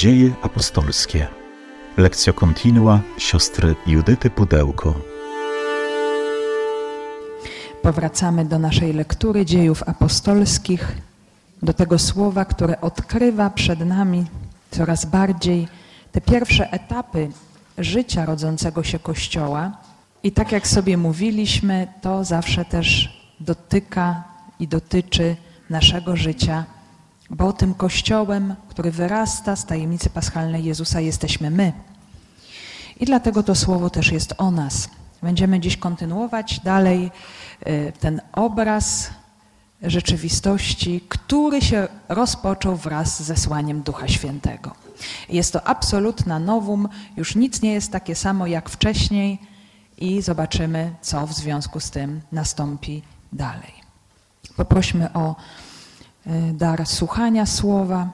Dzieje apostolskie. Lekcja kontinua siostry Judyty Pudełko. Powracamy do naszej lektury dziejów apostolskich, do tego słowa, które odkrywa przed nami coraz bardziej te pierwsze etapy życia rodzącego się Kościoła. I tak jak sobie mówiliśmy, to zawsze też dotyka i dotyczy naszego życia, bo tym Kościołem, który wyrasta z tajemnicy paschalnej Jezusa, jesteśmy my. I dlatego to słowo też jest o nas. Będziemy dziś kontynuować dalej y, ten obraz rzeczywistości, który się rozpoczął wraz z zesłaniem Ducha Świętego. Jest to absolutna nowum, już nic nie jest takie samo jak wcześniej i zobaczymy, co w związku z tym nastąpi dalej. Poprośmy o dar słuchania słowa,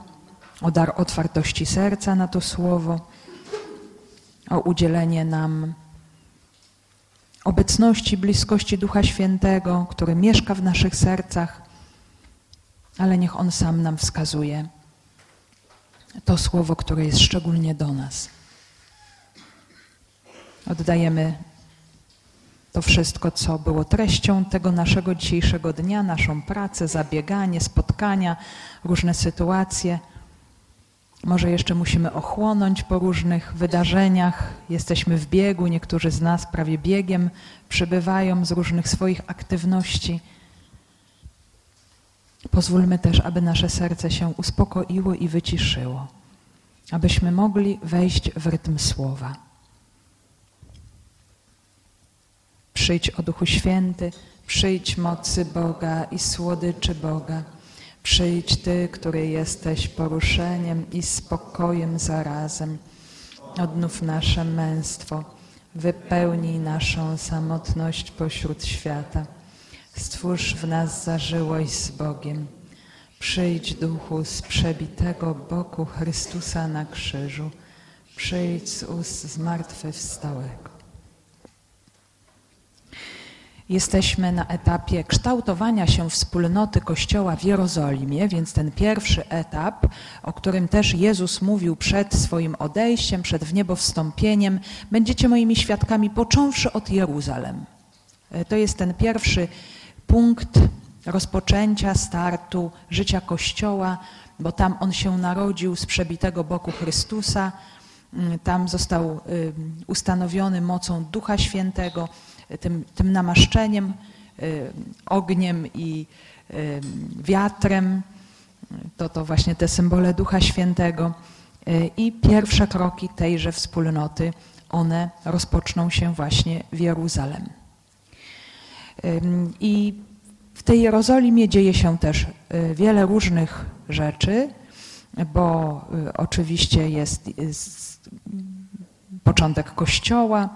o dar otwartości serca na to słowo, o udzielenie nam obecności, bliskości Ducha Świętego, który mieszka w naszych sercach, ale niech On sam nam wskazuje to słowo, które jest szczególnie do nas. Oddajemy to wszystko, co było treścią tego naszego dzisiejszego dnia, naszą pracę, zabieganie, spotkania, różne sytuacje. Może jeszcze musimy ochłonąć po różnych wydarzeniach. Jesteśmy w biegu, niektórzy z nas prawie biegiem przybywają z różnych swoich aktywności. Pozwólmy też, aby nasze serce się uspokoiło i wyciszyło, abyśmy mogli wejść w rytm słowa. Przyjdź o Duchu Święty, przyjdź mocy Boga i słodyczy Boga. Przyjdź Ty, który jesteś poruszeniem i spokojem zarazem. Odnów nasze męstwo, wypełnij naszą samotność pośród świata. Stwórz w nas zażyłość z Bogiem. Przyjdź Duchu z przebitego boku Chrystusa na krzyżu. Przyjdź z ust zmartwychwstałego. Jesteśmy na etapie kształtowania się wspólnoty Kościoła w Jerozolimie, więc ten pierwszy etap, o którym też Jezus mówił przed swoim odejściem, przed wniebowstąpieniem, będziecie moimi świadkami, począwszy od Jeruzalem. E, to jest ten pierwszy punkt rozpoczęcia, startu życia Kościoła, bo tam on się narodził z przebitego boku Chrystusa, mm, tam został ustanowiony mocą Ducha Świętego tym, tym namaszczeniem, y, ogniem i y, wiatrem. To to właśnie te symbole Ducha Świętego. Y, I pierwsze kroki tejże wspólnoty, one rozpoczną się właśnie w Jeruzalem. I w tej Jerozolimie dzieje się też wiele różnych rzeczy, bo oczywiście jest, jest początek Kościoła,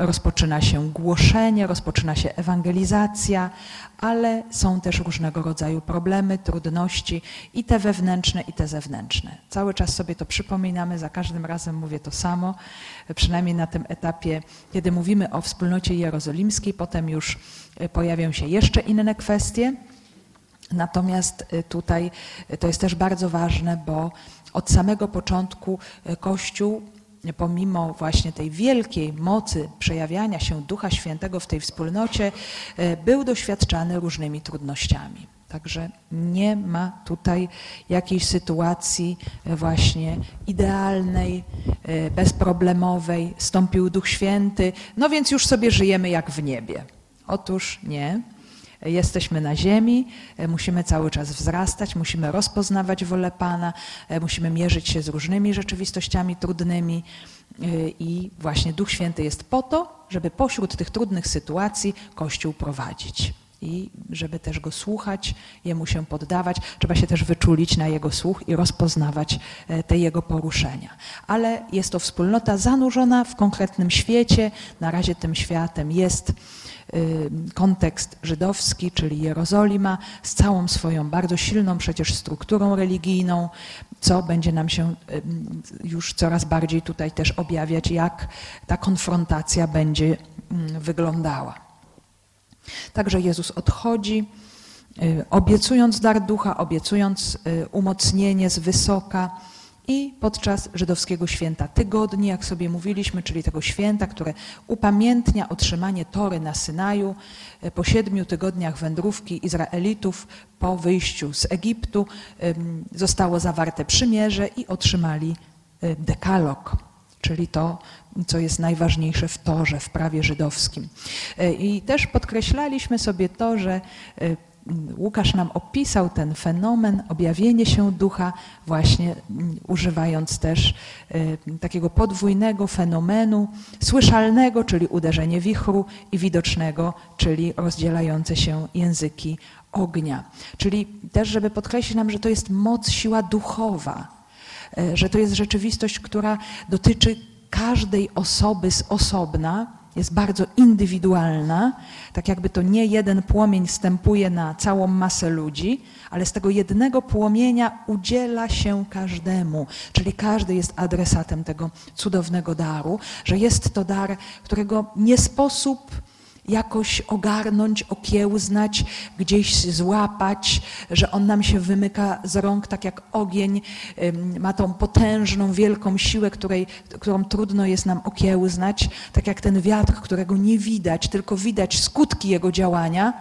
rozpoczyna się głoszenie, rozpoczyna się ewangelizacja, ale są też różnego rodzaju problemy, trudności i te wewnętrzne, i te zewnętrzne. Cały czas sobie to przypominamy, za każdym razem mówię to samo, przynajmniej na tym etapie, kiedy mówimy o wspólnocie jerozolimskiej, potem już e, pojawią się jeszcze inne kwestie. Natomiast e, tutaj e, to jest też bardzo ważne, bo od samego początku Kościół pomimo właśnie tej wielkiej mocy przejawiania się Ducha Świętego w tej wspólnocie, e, był doświadczany różnymi trudnościami. Także nie ma tutaj jakiejś sytuacji e, właśnie idealnej, e, bezproblemowej. Stąpił Duch Święty, no więc już sobie żyjemy jak w niebie. Otóż nie. Jesteśmy na ziemi, e, musimy cały czas wzrastać, musimy rozpoznawać wolę Pana, e, musimy mierzyć się z różnymi rzeczywistościami trudnymi e, i właśnie Duch Święty jest po to, żeby pośród tych trudnych sytuacji Kościół prowadzić i żeby też go słuchać, jemu się poddawać. Trzeba się też wyczulić na jego słuch i rozpoznawać te jego poruszenia. Ale jest to wspólnota zanurzona w konkretnym świecie. Na razie tym światem jest kontekst żydowski, czyli Jerozolima, z całą swoją bardzo silną przecież strukturą religijną, co będzie nam się y, już coraz bardziej tutaj też objawiać, jak ta konfrontacja będzie mm, wyglądała. Także Jezus odchodzi, y, obiecując dar ducha, obiecując umocnienie z wysoka i podczas żydowskiego święta tygodni, jak sobie mówiliśmy, czyli tego święta, które upamiętnia otrzymanie Tory na Synaju e, po siedmiu tygodniach wędrówki Izraelitów po wyjściu z Egiptu zostało zawarte przymierze i otrzymali e, dekalog, czyli to, co jest najważniejsze w Torze, w prawie żydowskim. E, I też podkreślaliśmy sobie to, że Łukasz nam opisał ten fenomen, objawienie się ducha, właśnie mm, używając też e, takiego podwójnego fenomenu, słyszalnego, czyli uderzenie wichru, i widocznego, czyli rozdzielające się języki ognia. Czyli też, żeby podkreślić nam, że to jest moc, siła duchowa, e, że to jest rzeczywistość, która dotyczy każdej osoby z osobna jest bardzo indywidualna, tak jakby to nie jeden płomień stępuje na całą masę ludzi, ale z tego jednego płomienia udziela się każdemu, czyli każdy jest adresatem tego cudownego daru, że jest to dar, którego nie sposób jakoś ogarnąć, okiełznać, gdzieś złapać, że on nam się wymyka z rąk, tak jak ogień ma tą potężną, wielką siłę, której, którą trudno jest nam okiełznać, tak jak ten wiatr, którego nie widać, tylko widać skutki jego działania.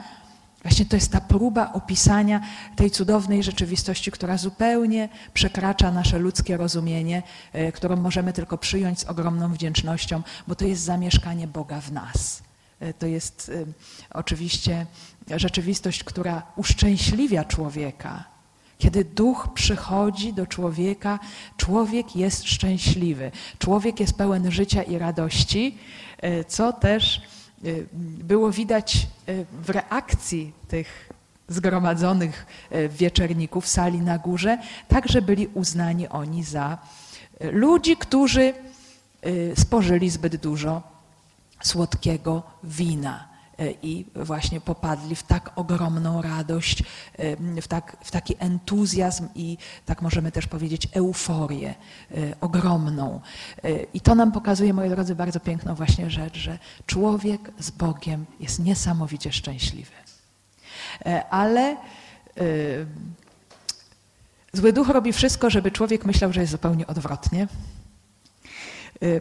Właśnie to jest ta próba opisania tej cudownej rzeczywistości, która zupełnie przekracza nasze ludzkie rozumienie, e, którą możemy tylko przyjąć z ogromną wdzięcznością, bo to jest zamieszkanie Boga w nas. E, to jest e, oczywiście rzeczywistość, która uszczęśliwia człowieka. Kiedy duch przychodzi do człowieka, człowiek jest szczęśliwy. Człowiek jest pełen życia i radości, e, co też było widać w reakcji tych zgromadzonych wieczerników w sali na górze, także byli uznani oni za ludzi, którzy spożyli zbyt dużo słodkiego wina e, i właśnie popadli w tak ogromną radość, e, w, tak, w taki entuzjazm i tak możemy też powiedzieć euforię e, ogromną. I to nam pokazuje, moi drodzy, bardzo piękną właśnie rzecz, że człowiek z Bogiem jest niesamowicie szczęśliwy. Ale zły duch robi wszystko, żeby człowiek myślał, że jest zupełnie odwrotnie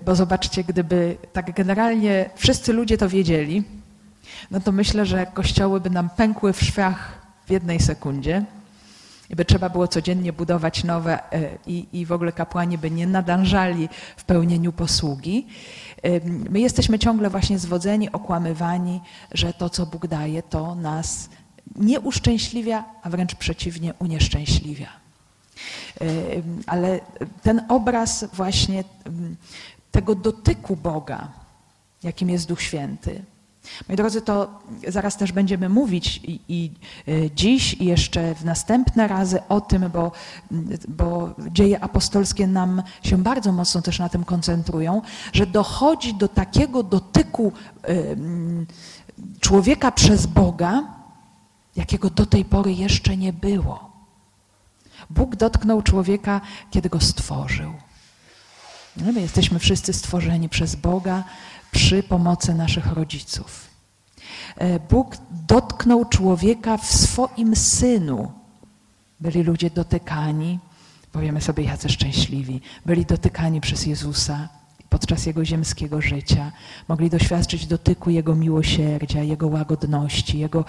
bo zobaczcie, gdyby tak generalnie wszyscy ludzie to wiedzieli, no to myślę, że kościoły by nam pękły w szwach w jednej sekundzie i by trzeba było codziennie budować nowe y, i, i w ogóle kapłani by nie nadążali w pełnieniu posługi. Y, my jesteśmy ciągle właśnie zwodzeni, okłamywani, że to, co Bóg daje, to nas nie uszczęśliwia, a wręcz przeciwnie, unieszczęśliwia. Ale ten obraz właśnie tego dotyku Boga, jakim jest Duch Święty. Moi drodzy, to zaraz też będziemy mówić i, i e, dziś i jeszcze w następne razy o tym, bo, bo dzieje apostolskie nam się bardzo mocno też na tym koncentrują, że dochodzi do takiego dotyku człowieka przez Boga, jakiego do tej pory jeszcze nie było. Bóg dotknął człowieka, kiedy go stworzył. No, my jesteśmy wszyscy stworzeni przez Boga przy pomocy naszych rodziców. E, Bóg dotknął człowieka w swoim synu. Byli ludzie dotykani, powiemy sobie, jacy szczęśliwi, byli dotykani przez Jezusa podczas Jego ziemskiego życia. Mogli doświadczyć dotyku Jego miłosierdzia, Jego łagodności, Jego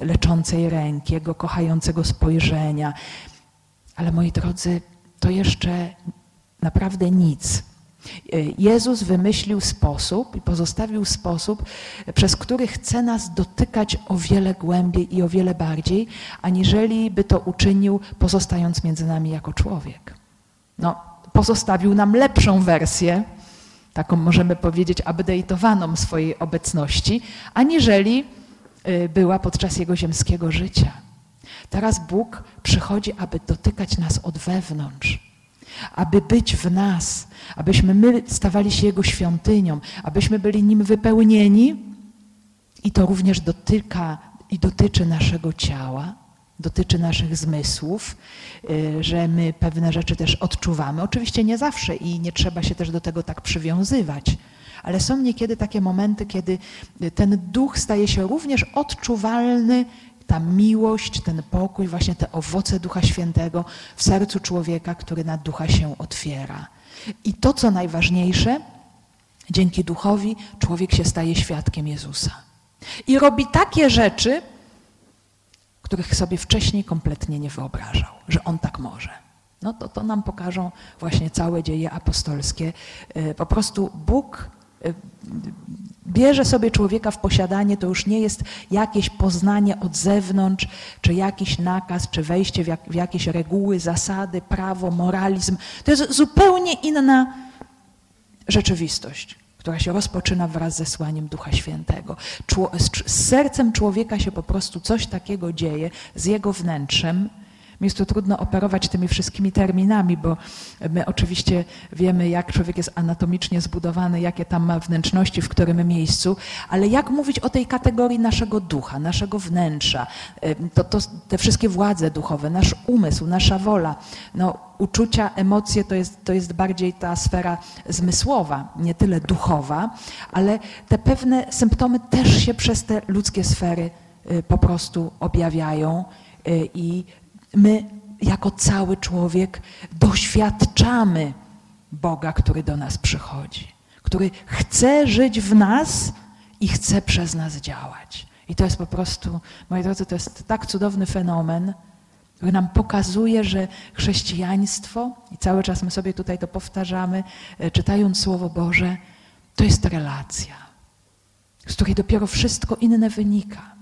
leczącej ręki, Jego kochającego spojrzenia. Ale moi drodzy, to jeszcze naprawdę nic. E, Jezus wymyślił sposób i pozostawił sposób, przez który chce nas dotykać o wiele głębiej i o wiele bardziej, aniżeli by to uczynił, pozostając między nami jako człowiek. No, pozostawił nam lepszą wersję, taką możemy powiedzieć update'owaną swojej obecności, aniżeli e, była podczas jego ziemskiego życia. Teraz Bóg przychodzi, aby dotykać nas od wewnątrz aby być w nas, abyśmy my stawali się Jego świątynią, abyśmy byli Nim wypełnieni. I to również dotyka i dotyczy naszego ciała, dotyczy naszych zmysłów, y, że my pewne rzeczy też odczuwamy. Oczywiście nie zawsze i nie trzeba się też do tego tak przywiązywać, ale są niekiedy takie momenty, kiedy ten duch staje się również odczuwalny ta miłość, ten pokój, właśnie te owoce Ducha Świętego w sercu człowieka, który na Ducha się otwiera. I to, co najważniejsze, dzięki Duchowi człowiek się staje świadkiem Jezusa. I robi takie rzeczy, których sobie wcześniej kompletnie nie wyobrażał, że on tak może. No to, to nam pokażą właśnie całe dzieje apostolskie. E, po prostu Bóg bierze sobie człowieka w posiadanie, to już nie jest jakieś poznanie od zewnątrz, czy jakiś nakaz, czy wejście w, jak, w jakieś reguły, zasady, prawo, moralizm. To jest zupełnie inna rzeczywistość, która się rozpoczyna wraz ze słaniem Ducha Świętego. z, z sercem człowieka się po prostu coś takiego dzieje, z jego wnętrzem, mi jest tu trudno operować tymi wszystkimi terminami, bo my oczywiście wiemy, jak człowiek jest anatomicznie zbudowany, jakie tam ma wnętrzności, w którym miejscu, ale jak mówić o tej kategorii naszego ducha, naszego wnętrza, to, to te wszystkie władze duchowe, nasz umysł, nasza wola, no, uczucia, emocje to jest, to jest bardziej ta sfera zmysłowa, nie tyle duchowa, ale te pewne symptomy też się przez te ludzkie sfery y, po prostu objawiają y, i my jako cały człowiek doświadczamy Boga, który do nas przychodzi, który chce żyć w nas i chce przez nas działać. I to jest po prostu, moi drodzy, to jest tak cudowny fenomen, który nam pokazuje, że chrześcijaństwo, i cały czas my sobie tutaj to powtarzamy, e, czytając Słowo Boże, to jest relacja, z której dopiero wszystko inne wynika.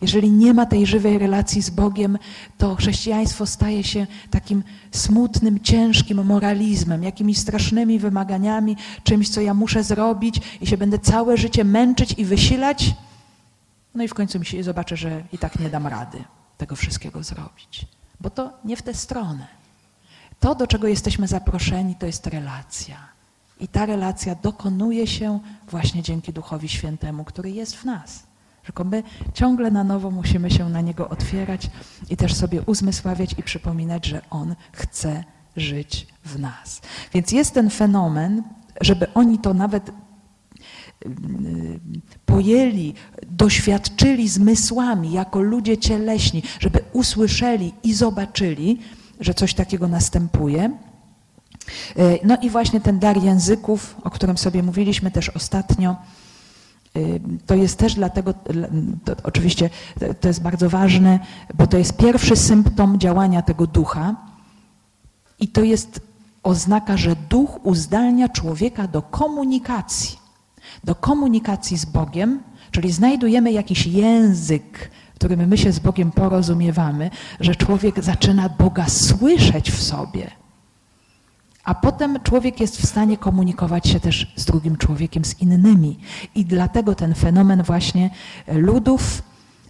Jeżeli nie ma tej żywej relacji z Bogiem, to chrześcijaństwo staje się takim smutnym, ciężkim moralizmem, jakimiś strasznymi wymaganiami, czymś, co ja muszę zrobić i się będę całe życie męczyć i wysilać. No i w końcu mi się zobaczę, że i tak nie dam rady tego wszystkiego zrobić. Bo to nie w tę stronę. To, do czego jesteśmy zaproszeni, to jest relacja. I ta relacja dokonuje się właśnie dzięki Duchowi Świętemu, który jest w nas. Tylko my ciągle na nowo musimy się na Niego otwierać i też sobie uzmysławiać i przypominać, że On chce żyć w nas. Więc jest ten fenomen, żeby oni to nawet y, pojęli, doświadczyli zmysłami jako ludzie cieleśni, żeby usłyszeli i zobaczyli, że coś takiego następuje. Y, no i właśnie ten dar języków, o którym sobie mówiliśmy też ostatnio, to jest też dlatego, to oczywiście to jest bardzo ważne, bo to jest pierwszy symptom działania tego ducha i to jest oznaka, że duch uzdalnia człowieka do komunikacji, do komunikacji z Bogiem, czyli znajdujemy jakiś język, którym my się z Bogiem porozumiewamy, że człowiek zaczyna Boga słyszeć w sobie a potem człowiek jest w stanie komunikować się też z drugim człowiekiem, z innymi. I dlatego ten fenomen właśnie ludów,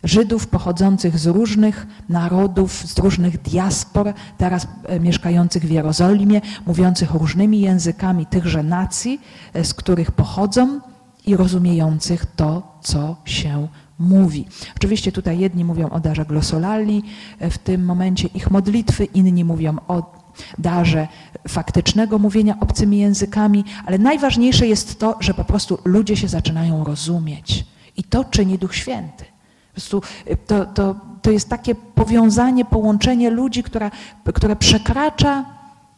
Żydów pochodzących z różnych narodów, z różnych diaspor, teraz e, mieszkających w Jerozolimie, mówiących różnymi językami tychże nacji, e, z których pochodzą i rozumiejących to, co się mówi. Oczywiście tutaj jedni mówią o darze glosolali, e, w tym momencie ich modlitwy, inni mówią o darze faktycznego mówienia obcymi językami, ale najważniejsze jest to, że po prostu ludzie się zaczynają rozumieć. I to czyni Duch Święty. Po prostu y, to, to, to jest takie powiązanie, połączenie ludzi, która, które przekracza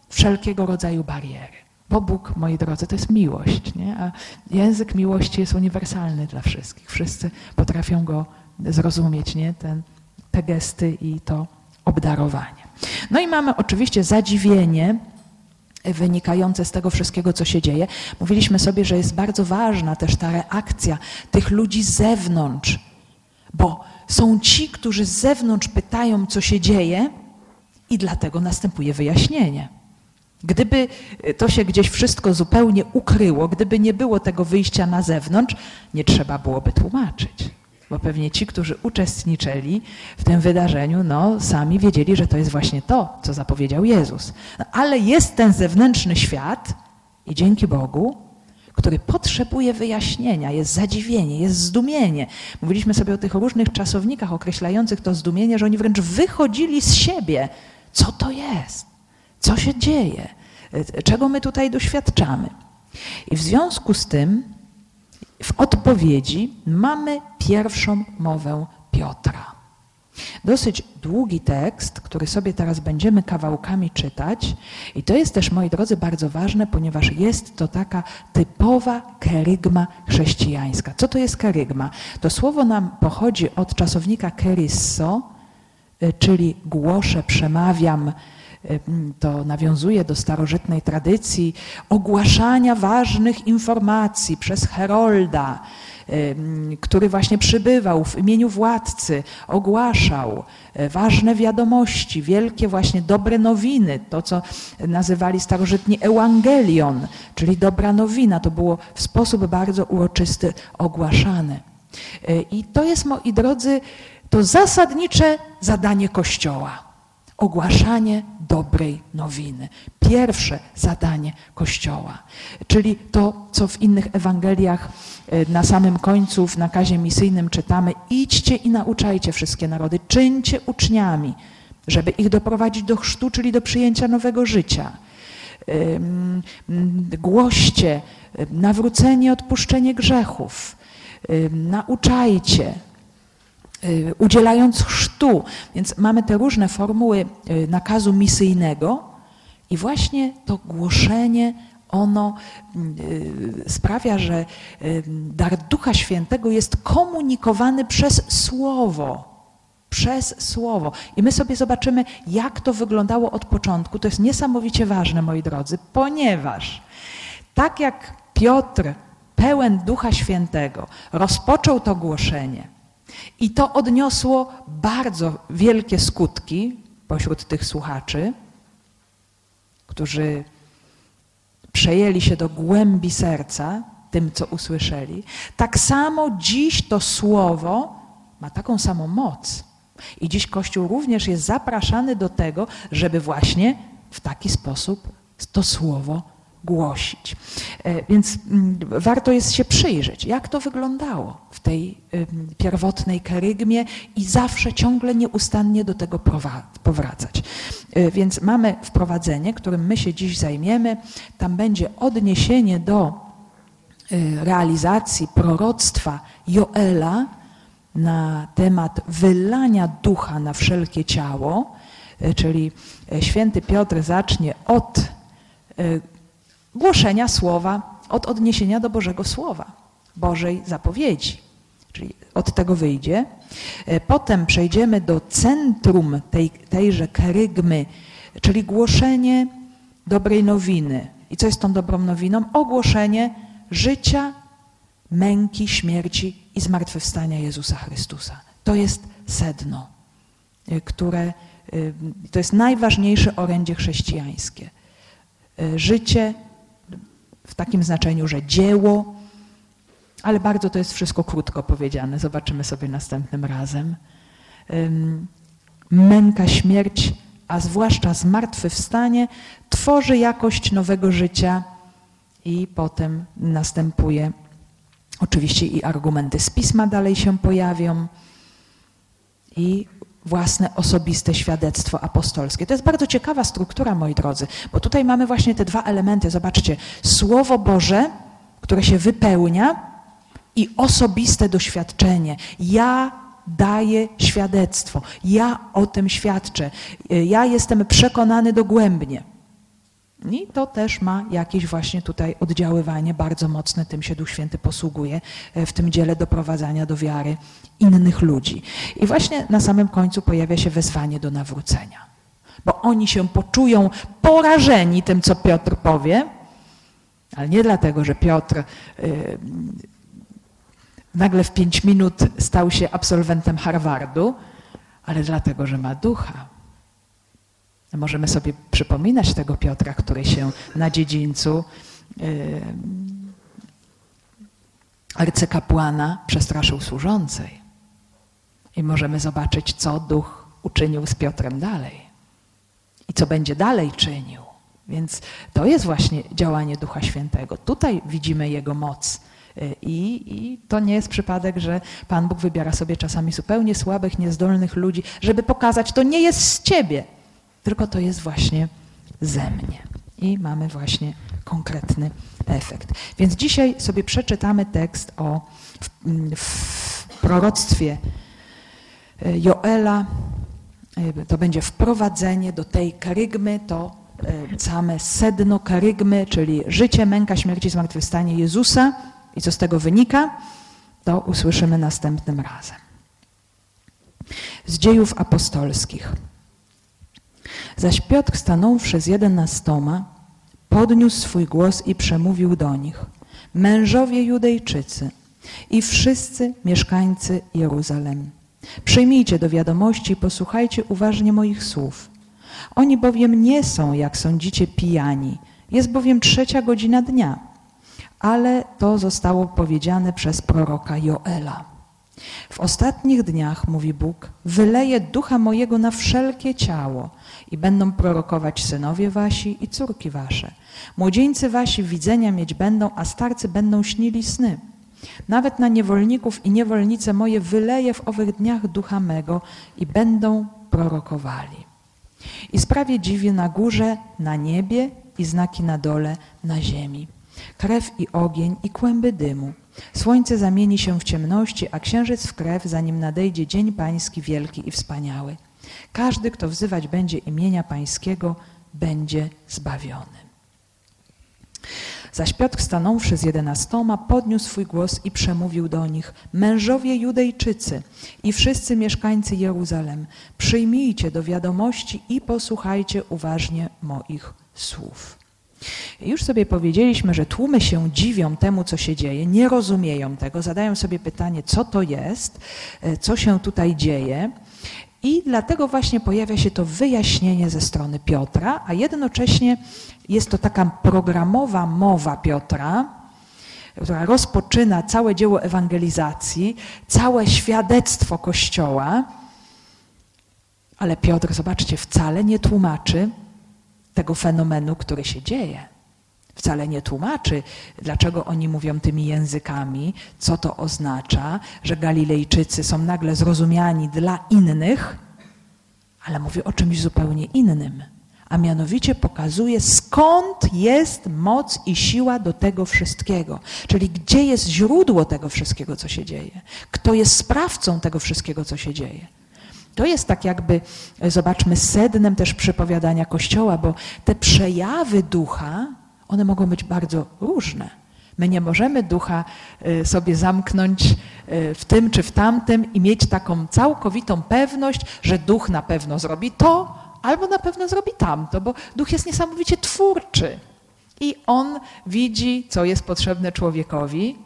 wszelkiego rodzaju bariery. Bo Bóg, moi drodzy, to jest miłość. Nie? A język miłości jest uniwersalny dla wszystkich. Wszyscy potrafią go zrozumieć, nie? Ten, te gesty i to obdarowanie. No i mamy oczywiście zadziwienie wynikające z tego wszystkiego, co się dzieje. Mówiliśmy sobie, że jest bardzo ważna też ta reakcja tych ludzi z zewnątrz, bo są ci, którzy z zewnątrz pytają, co się dzieje, i dlatego następuje wyjaśnienie. Gdyby to się gdzieś wszystko zupełnie ukryło, gdyby nie było tego wyjścia na zewnątrz, nie trzeba byłoby tłumaczyć bo pewnie ci, którzy uczestniczyli w tym wydarzeniu, no sami wiedzieli, że to jest właśnie to, co zapowiedział Jezus. No, ale jest ten zewnętrzny świat i dzięki Bogu, który potrzebuje wyjaśnienia, jest zadziwienie, jest zdumienie. Mówiliśmy sobie o tych różnych czasownikach określających to zdumienie, że oni wręcz wychodzili z siebie. Co to jest? Co się dzieje? Czego my tutaj doświadczamy? I w związku z tym w odpowiedzi mamy pierwszą mowę Piotra. Dosyć długi tekst, który sobie teraz będziemy kawałkami czytać, i to jest też, moi drodzy, bardzo ważne, ponieważ jest to taka typowa kerygma chrześcijańska. Co to jest kerygma? To słowo nam pochodzi od czasownika kerisso, y, czyli głoszę, przemawiam, to nawiązuje do starożytnej tradycji ogłaszania ważnych informacji przez herolda, który właśnie przybywał w imieniu władcy, ogłaszał e, ważne wiadomości, wielkie właśnie dobre nowiny, to co nazywali starożytni Ewangelion, czyli dobra nowina, to było w sposób bardzo uroczysty ogłaszane. E, I to jest, moi drodzy, to zasadnicze zadanie Kościoła ogłaszanie dobrej nowiny. Pierwsze zadanie Kościoła, czyli to, co w innych Ewangeliach e, na samym końcu w nakazie misyjnym czytamy: idźcie i nauczajcie wszystkie narody, czyńcie uczniami, żeby ich doprowadzić do chrztu, czyli do przyjęcia nowego życia. Głoście nawrócenie, odpuszczenie grzechów. Nauczajcie, udzielając chrztu. Więc mamy te różne formuły y, nakazu misyjnego i właśnie to głoszenie ono y, sprawia, że dar Ducha Świętego jest komunikowany przez Słowo. Przez Słowo. I my sobie zobaczymy, jak to wyglądało od początku. To jest niesamowicie ważne, moi drodzy, ponieważ tak jak Piotr, pełen Ducha Świętego, rozpoczął to głoszenie, i to odniosło bardzo wielkie skutki pośród tych słuchaczy, którzy przejęli się do głębi serca tym, co usłyszeli. Tak samo dziś to słowo ma taką samą moc. I dziś Kościół również jest zapraszany do tego, żeby właśnie w taki sposób to słowo głosić. E, więc mm, warto jest się przyjrzeć, jak to wyglądało w tej pierwotnej karygmie i zawsze ciągle nieustannie do tego powracać. E, więc mamy wprowadzenie, którym my się dziś zajmiemy. Tam będzie odniesienie do e, realizacji proroctwa Joela na temat wylania ducha na wszelkie ciało, czyli święty Piotr zacznie od głoszenia słowa, od odniesienia do Bożego Słowa, Bożej zapowiedzi. Czyli od tego wyjdzie. E, potem przejdziemy do centrum tej, tejże kerygmy, czyli głoszenie dobrej nowiny. I co jest tą dobrą nowiną? Ogłoszenie życia, męki, śmierci i zmartwychwstania Jezusa Chrystusa. To jest sedno, e, które e, to jest najważniejsze orędzie chrześcijańskie. Życie, w takim znaczeniu, że dzieło, ale bardzo to jest wszystko krótko powiedziane. Zobaczymy sobie następnym razem. Męka, śmierć, a zwłaszcza zmartwychwstanie, tworzy jakość nowego życia i potem następuje oczywiście i argumenty z pisma dalej się pojawią i własne osobiste świadectwo apostolskie. To jest bardzo ciekawa struktura, moi drodzy, bo tutaj mamy właśnie te dwa elementy. Zobaczcie, Słowo Boże, które się wypełnia i osobiste doświadczenie. Ja daję świadectwo, ja o tym świadczę, ja jestem przekonany dogłębnie. I to też ma jakieś właśnie tutaj oddziaływanie bardzo mocne, tym się Duch Święty posługuje e, w tym dziele doprowadzania do wiary innych ludzi. I właśnie na samym końcu pojawia się wezwanie do nawrócenia. Bo oni się poczują porażeni tym, co Piotr powie, ale nie dlatego, że Piotr yy, nagle w pięć minut stał się absolwentem Harvardu, ale dlatego, że ma ducha Możemy sobie przypominać tego Piotra, który się na dziedzińcu yy, arcykapłana przestraszył służącej. I możemy zobaczyć, co duch uczynił z Piotrem dalej. I co będzie dalej czynił. Więc to jest właśnie działanie Ducha Świętego. Tutaj widzimy Jego moc. Y, I, I, to nie jest przypadek, że Pan Bóg wybiera sobie czasami zupełnie słabych, niezdolnych ludzi, żeby pokazać, to nie jest z Ciebie, tylko to jest właśnie ze mnie. I mamy właśnie konkretny efekt. Więc dzisiaj sobie przeczytamy tekst o w, w proroctwie e, Joela e, to będzie wprowadzenie do tej karygmy, to same sedno karygmy, czyli życie, męka, śmierć i zmartwychwstanie Jezusa i co z tego wynika, to usłyszymy następnym razem. Z dziejów apostolskich. Zaś Piotr stanąwszy z jedenastoma, podniósł swój głos i przemówił do nich. Mężowie Judejczycy i wszyscy mieszkańcy Jeruzalem. Przyjmijcie do wiadomości i posłuchajcie uważnie moich słów. Oni bowiem nie są, jak sądzicie, pijani. Jest bowiem trzecia godzina dnia. Ale to zostało powiedziane przez proroka Joela. W ostatnich dniach, mówi Bóg, wyleję ducha mojego na wszelkie ciało i będą prorokować synowie wasi i córki wasze. Młodzieńcy wasi widzenia mieć będą, a starcy będą śnili sny. Nawet na niewolników i niewolnice moje wyleję w owych dniach ducha mego i będą prorokowali. I sprawie dziwi na górze, na niebie i znaki na dole, na ziemi. Krew i ogień i kłęby dymu. Słońce zamieni się w ciemności, a księżyc w krew, zanim nadejdzie dzień pański wielki i wspaniały. Każdy, kto wzywać będzie imienia pańskiego, będzie zbawiony. Zaś Piotr stanąwszy z jedenastoma, podniósł swój głos i przemówił do nich, mężowie Judejczycy i wszyscy mieszkańcy Jeruzalem, przyjmijcie do wiadomości i posłuchajcie uważnie moich słów. Już sobie powiedzieliśmy, że tłumy się dziwią temu, co się dzieje, nie rozumieją tego, zadają sobie pytanie, co to jest, e, co się tutaj dzieje. I dlatego właśnie pojawia się to wyjaśnienie ze strony Piotra, a jednocześnie jest to taka programowa mowa Piotra, która rozpoczyna całe dzieło ewangelizacji, całe świadectwo Kościoła. Ale Piotr, zobaczcie, wcale nie tłumaczy tego fenomenu, który się dzieje. Wcale nie tłumaczy, dlaczego oni mówią tymi językami, co to oznacza, że Galilejczycy są nagle zrozumiani dla innych, ale mówi o czymś zupełnie innym. A mianowicie pokazuje, skąd jest moc i siła do tego wszystkiego. Czyli gdzie jest źródło tego wszystkiego, co się dzieje. Kto jest sprawcą tego wszystkiego, co się dzieje. To jest tak jakby, zobaczmy, sednem też przepowiadania Kościoła, bo te przejawy ducha, one mogą być bardzo różne. My nie możemy ducha y, sobie zamknąć y, w tym czy w tamtym i mieć taką całkowitą pewność, że duch na pewno zrobi to, albo na pewno zrobi tamto, bo duch jest niesamowicie twórczy. I on widzi, co jest potrzebne człowiekowi,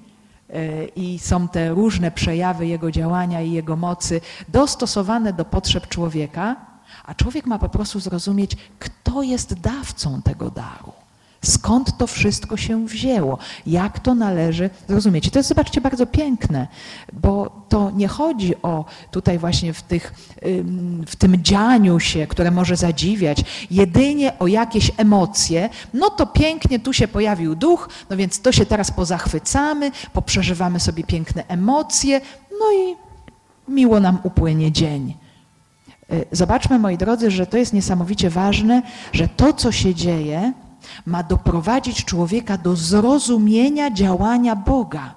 i są te różne przejawy jego działania i jego mocy dostosowane do potrzeb człowieka, a człowiek ma po prostu zrozumieć, kto jest dawcą tego daru. Skąd to wszystko się wzięło? Jak to należy zrozumieć? I to jest, zobaczcie, bardzo piękne, bo to nie chodzi o tutaj właśnie w, tych, w tym dzianiu się, które może zadziwiać, jedynie o jakieś emocje. No to pięknie, tu się pojawił duch, no więc to się teraz pozachwycamy, poprzeżywamy sobie piękne emocje, no i miło nam upłynie dzień. Y, zobaczmy, moi drodzy, że to jest niesamowicie ważne, że to, co się dzieje, ma doprowadzić człowieka do zrozumienia działania Boga.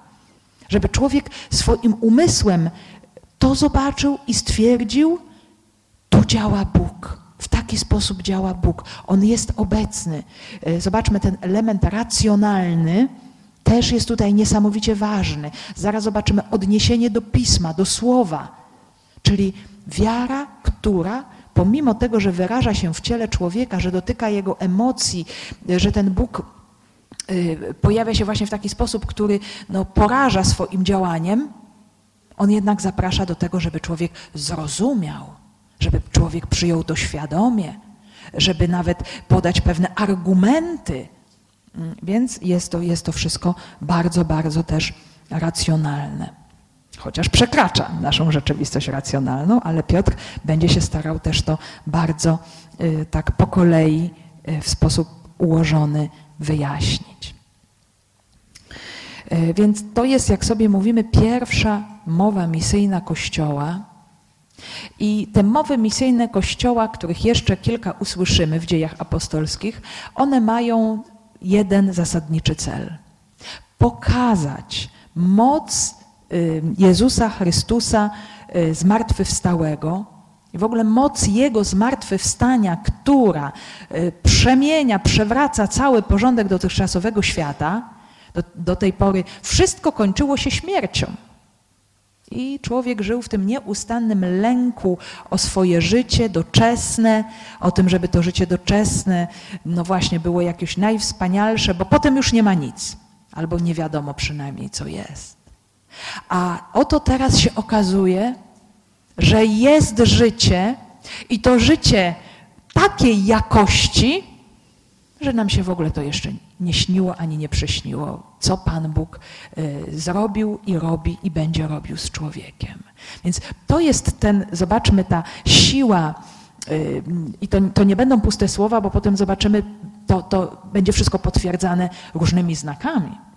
Żeby człowiek swoim umysłem to zobaczył i stwierdził, tu działa Bóg. W taki sposób działa Bóg. On jest obecny. E, zobaczmy, ten element racjonalny też jest tutaj niesamowicie ważny. Zaraz zobaczymy odniesienie do pisma, do słowa. Czyli wiara, która pomimo tego, że wyraża się w ciele człowieka, że dotyka jego emocji, że ten Bóg y, pojawia się właśnie w taki sposób, który no, poraża swoim działaniem, on jednak zaprasza do tego, żeby człowiek zrozumiał, żeby człowiek przyjął to świadomie, żeby nawet podać pewne argumenty. Mm, więc jest to, jest to wszystko bardzo, bardzo też racjonalne chociaż przekracza naszą rzeczywistość racjonalną, ale Piotr będzie się starał też to bardzo y, tak po kolei y, w sposób ułożony wyjaśnić. Y, więc to jest, jak sobie mówimy, pierwsza mowa misyjna Kościoła. I te mowy misyjne Kościoła, których jeszcze kilka usłyszymy w dziejach apostolskich, one mają jeden zasadniczy cel. Pokazać moc Jezusa Chrystusa zmartwychwstałego, i w ogóle moc Jego zmartwychwstania, która przemienia, przewraca cały porządek dotychczasowego świata, do, do tej pory wszystko kończyło się śmiercią. I człowiek żył w tym nieustannym lęku o swoje życie doczesne, o tym, żeby to życie doczesne, no właśnie, było jakieś najwspanialsze, bo potem już nie ma nic, albo nie wiadomo przynajmniej, co jest. A oto teraz się okazuje, że jest życie i to życie takiej jakości, że nam się w ogóle to jeszcze nie śniło ani nie przyśniło, co Pan Bóg y, zrobił i robi i będzie robił z człowiekiem. Więc to jest ten, zobaczmy, ta siła, y, i to, to nie będą puste słowa, bo potem zobaczymy, to, to będzie wszystko potwierdzane różnymi znakami.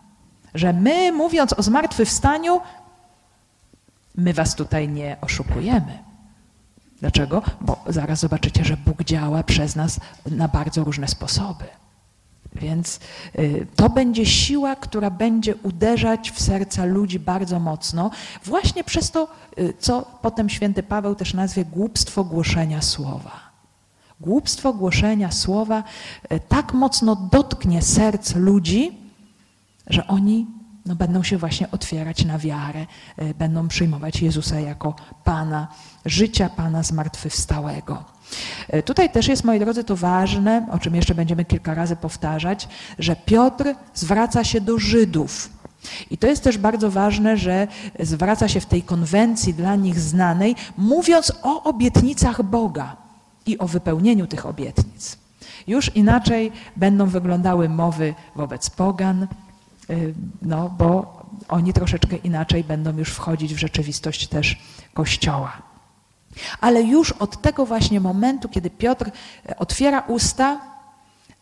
Że my, mówiąc o zmartwychwstaniu, my was tutaj nie oszukujemy. Dlaczego? Bo zaraz zobaczycie, że Bóg działa przez nas na bardzo różne sposoby. Więc y, to będzie siła, która będzie uderzać w serca ludzi bardzo mocno, właśnie przez to, y, co potem święty Paweł też nazwie głupstwo głoszenia słowa. Głupstwo głoszenia słowa y, tak mocno dotknie serc ludzi, że oni no, będą się właśnie otwierać na wiarę, będą przyjmować Jezusa jako Pana życia, Pana zmartwychwstałego. E, tutaj też jest, moi drodzy, to ważne, o czym jeszcze będziemy kilka razy powtarzać, że Piotr zwraca się do Żydów. I to jest też bardzo ważne, że zwraca się w tej konwencji dla nich znanej, mówiąc o obietnicach Boga i o wypełnieniu tych obietnic. Już inaczej będą wyglądały mowy wobec pogan, no bo oni troszeczkę inaczej będą już wchodzić w rzeczywistość też Kościoła. Ale już od tego właśnie momentu, kiedy Piotr e, otwiera usta,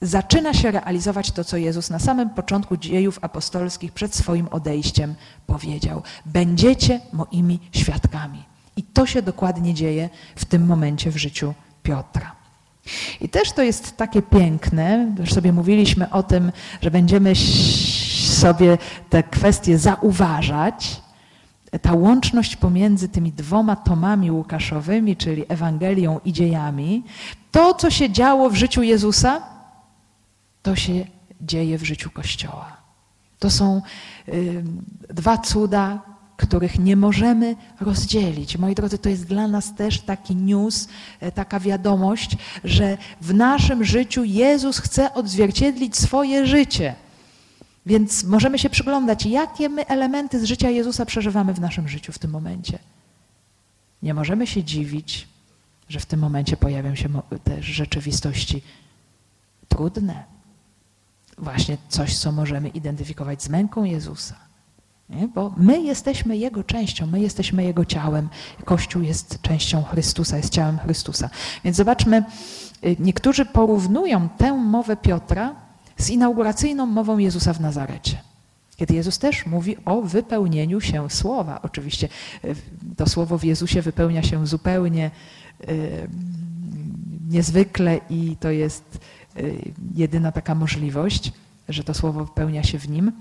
zaczyna się realizować to, co Jezus na samym początku dziejów apostolskich przed swoim odejściem powiedział: Będziecie moimi świadkami. I to się dokładnie dzieje w tym momencie w życiu Piotra. I też to jest takie piękne, już sobie mówiliśmy o tym, że będziemy sobie te kwestie zauważać, ta łączność pomiędzy tymi dwoma tomami Łukaszowymi, czyli Ewangelią i dziejami, to, co się działo w życiu Jezusa, to się dzieje w życiu Kościoła. To są y, dwa cuda, których nie możemy rozdzielić. Moi drodzy, to jest dla nas też taki news, e, taka wiadomość, że w naszym życiu Jezus chce odzwierciedlić swoje życie. Więc możemy się przyglądać, jakie my elementy z życia Jezusa przeżywamy w naszym życiu w tym momencie. Nie możemy się dziwić, że w tym momencie pojawią się też rzeczywistości trudne. Właśnie coś, co możemy identyfikować z męką Jezusa. Nie? Bo my jesteśmy Jego częścią, my jesteśmy Jego ciałem. Kościół jest częścią Chrystusa, jest ciałem Chrystusa. Więc zobaczmy, y, niektórzy porównują tę mowę Piotra z inauguracyjną mową Jezusa w Nazarecie. Kiedy Jezus też mówi o wypełnieniu się słowa. Oczywiście e, to słowo w Jezusie wypełnia się zupełnie e, niezwykle i to jest e, jedyna taka możliwość, że to słowo wypełnia się w nim.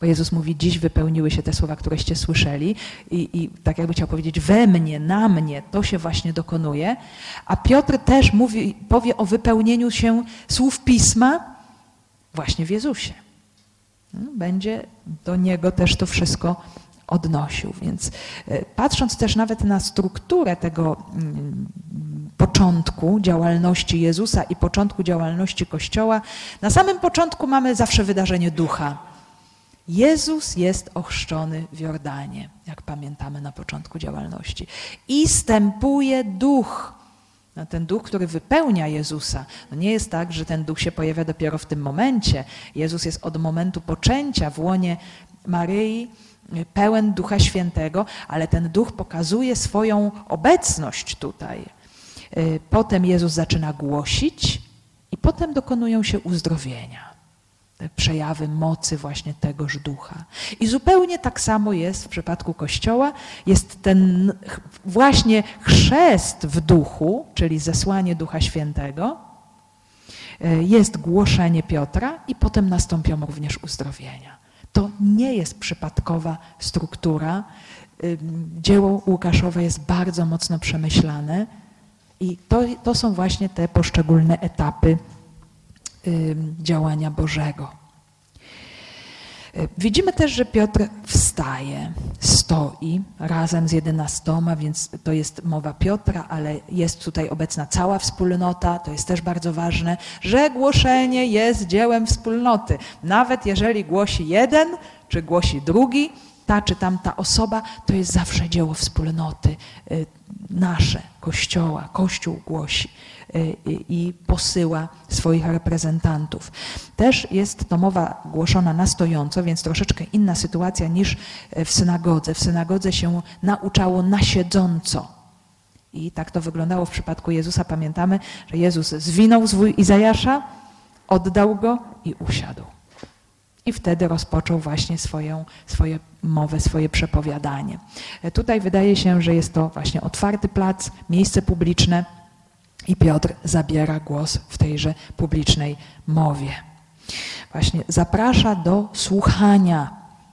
Bo Jezus mówi, dziś wypełniły się te słowa, któreście słyszeli i, i tak jakby chciał powiedzieć, we mnie, na mnie, to się właśnie dokonuje. A Piotr też mówi, powie o wypełnieniu się słów Pisma, właśnie w Jezusie. No, będzie do Niego też to wszystko odnosił. Więc e, patrząc też nawet na strukturę tego mm, początku działalności Jezusa i początku działalności Kościoła, na samym początku mamy zawsze wydarzenie ducha. Jezus jest ochrzczony w Jordanie, jak pamiętamy na początku działalności. I stępuje duch no, ten duch, który wypełnia Jezusa, no nie jest tak, że ten duch się pojawia dopiero w tym momencie. Jezus jest od momentu poczęcia w łonie Maryi pełen Ducha Świętego, ale ten duch pokazuje swoją obecność tutaj. Y, potem Jezus zaczyna głosić i potem dokonują się uzdrowienia przejawy mocy właśnie tegoż ducha. I zupełnie tak samo jest w przypadku Kościoła. Jest ten właśnie chrzest w duchu, czyli zesłanie Ducha Świętego, e, jest głoszenie Piotra i potem nastąpią również uzdrowienia. To nie jest przypadkowa struktura. Dzieło Łukaszowe jest bardzo mocno przemyślane i to, to są właśnie te poszczególne etapy działania Bożego. Y, widzimy też, że Piotr wstaje, stoi razem z jedenastoma, więc to jest mowa Piotra, ale jest tutaj obecna cała wspólnota. To jest też bardzo ważne, że głoszenie jest dziełem wspólnoty. Nawet jeżeli głosi jeden czy głosi drugi, ta czy tamta osoba, to jest zawsze dzieło wspólnoty, y, nasze, Kościoła. Kościół głosi. Y, i posyła swoich reprezentantów. Też jest to mowa głoszona na stojąco, więc troszeczkę inna sytuacja niż w synagodze. W synagodze się nauczało na siedząco. I tak to wyglądało w przypadku Jezusa. Pamiętamy, że Jezus zwinął zwój Izajasza, oddał go i usiadł. I wtedy rozpoczął właśnie swoją, swoje mowę, swoje przepowiadanie. Tutaj wydaje się, że jest to właśnie otwarty plac, miejsce publiczne, i Piotr zabiera głos w tejże publicznej mowie. Właśnie zaprasza do słuchania,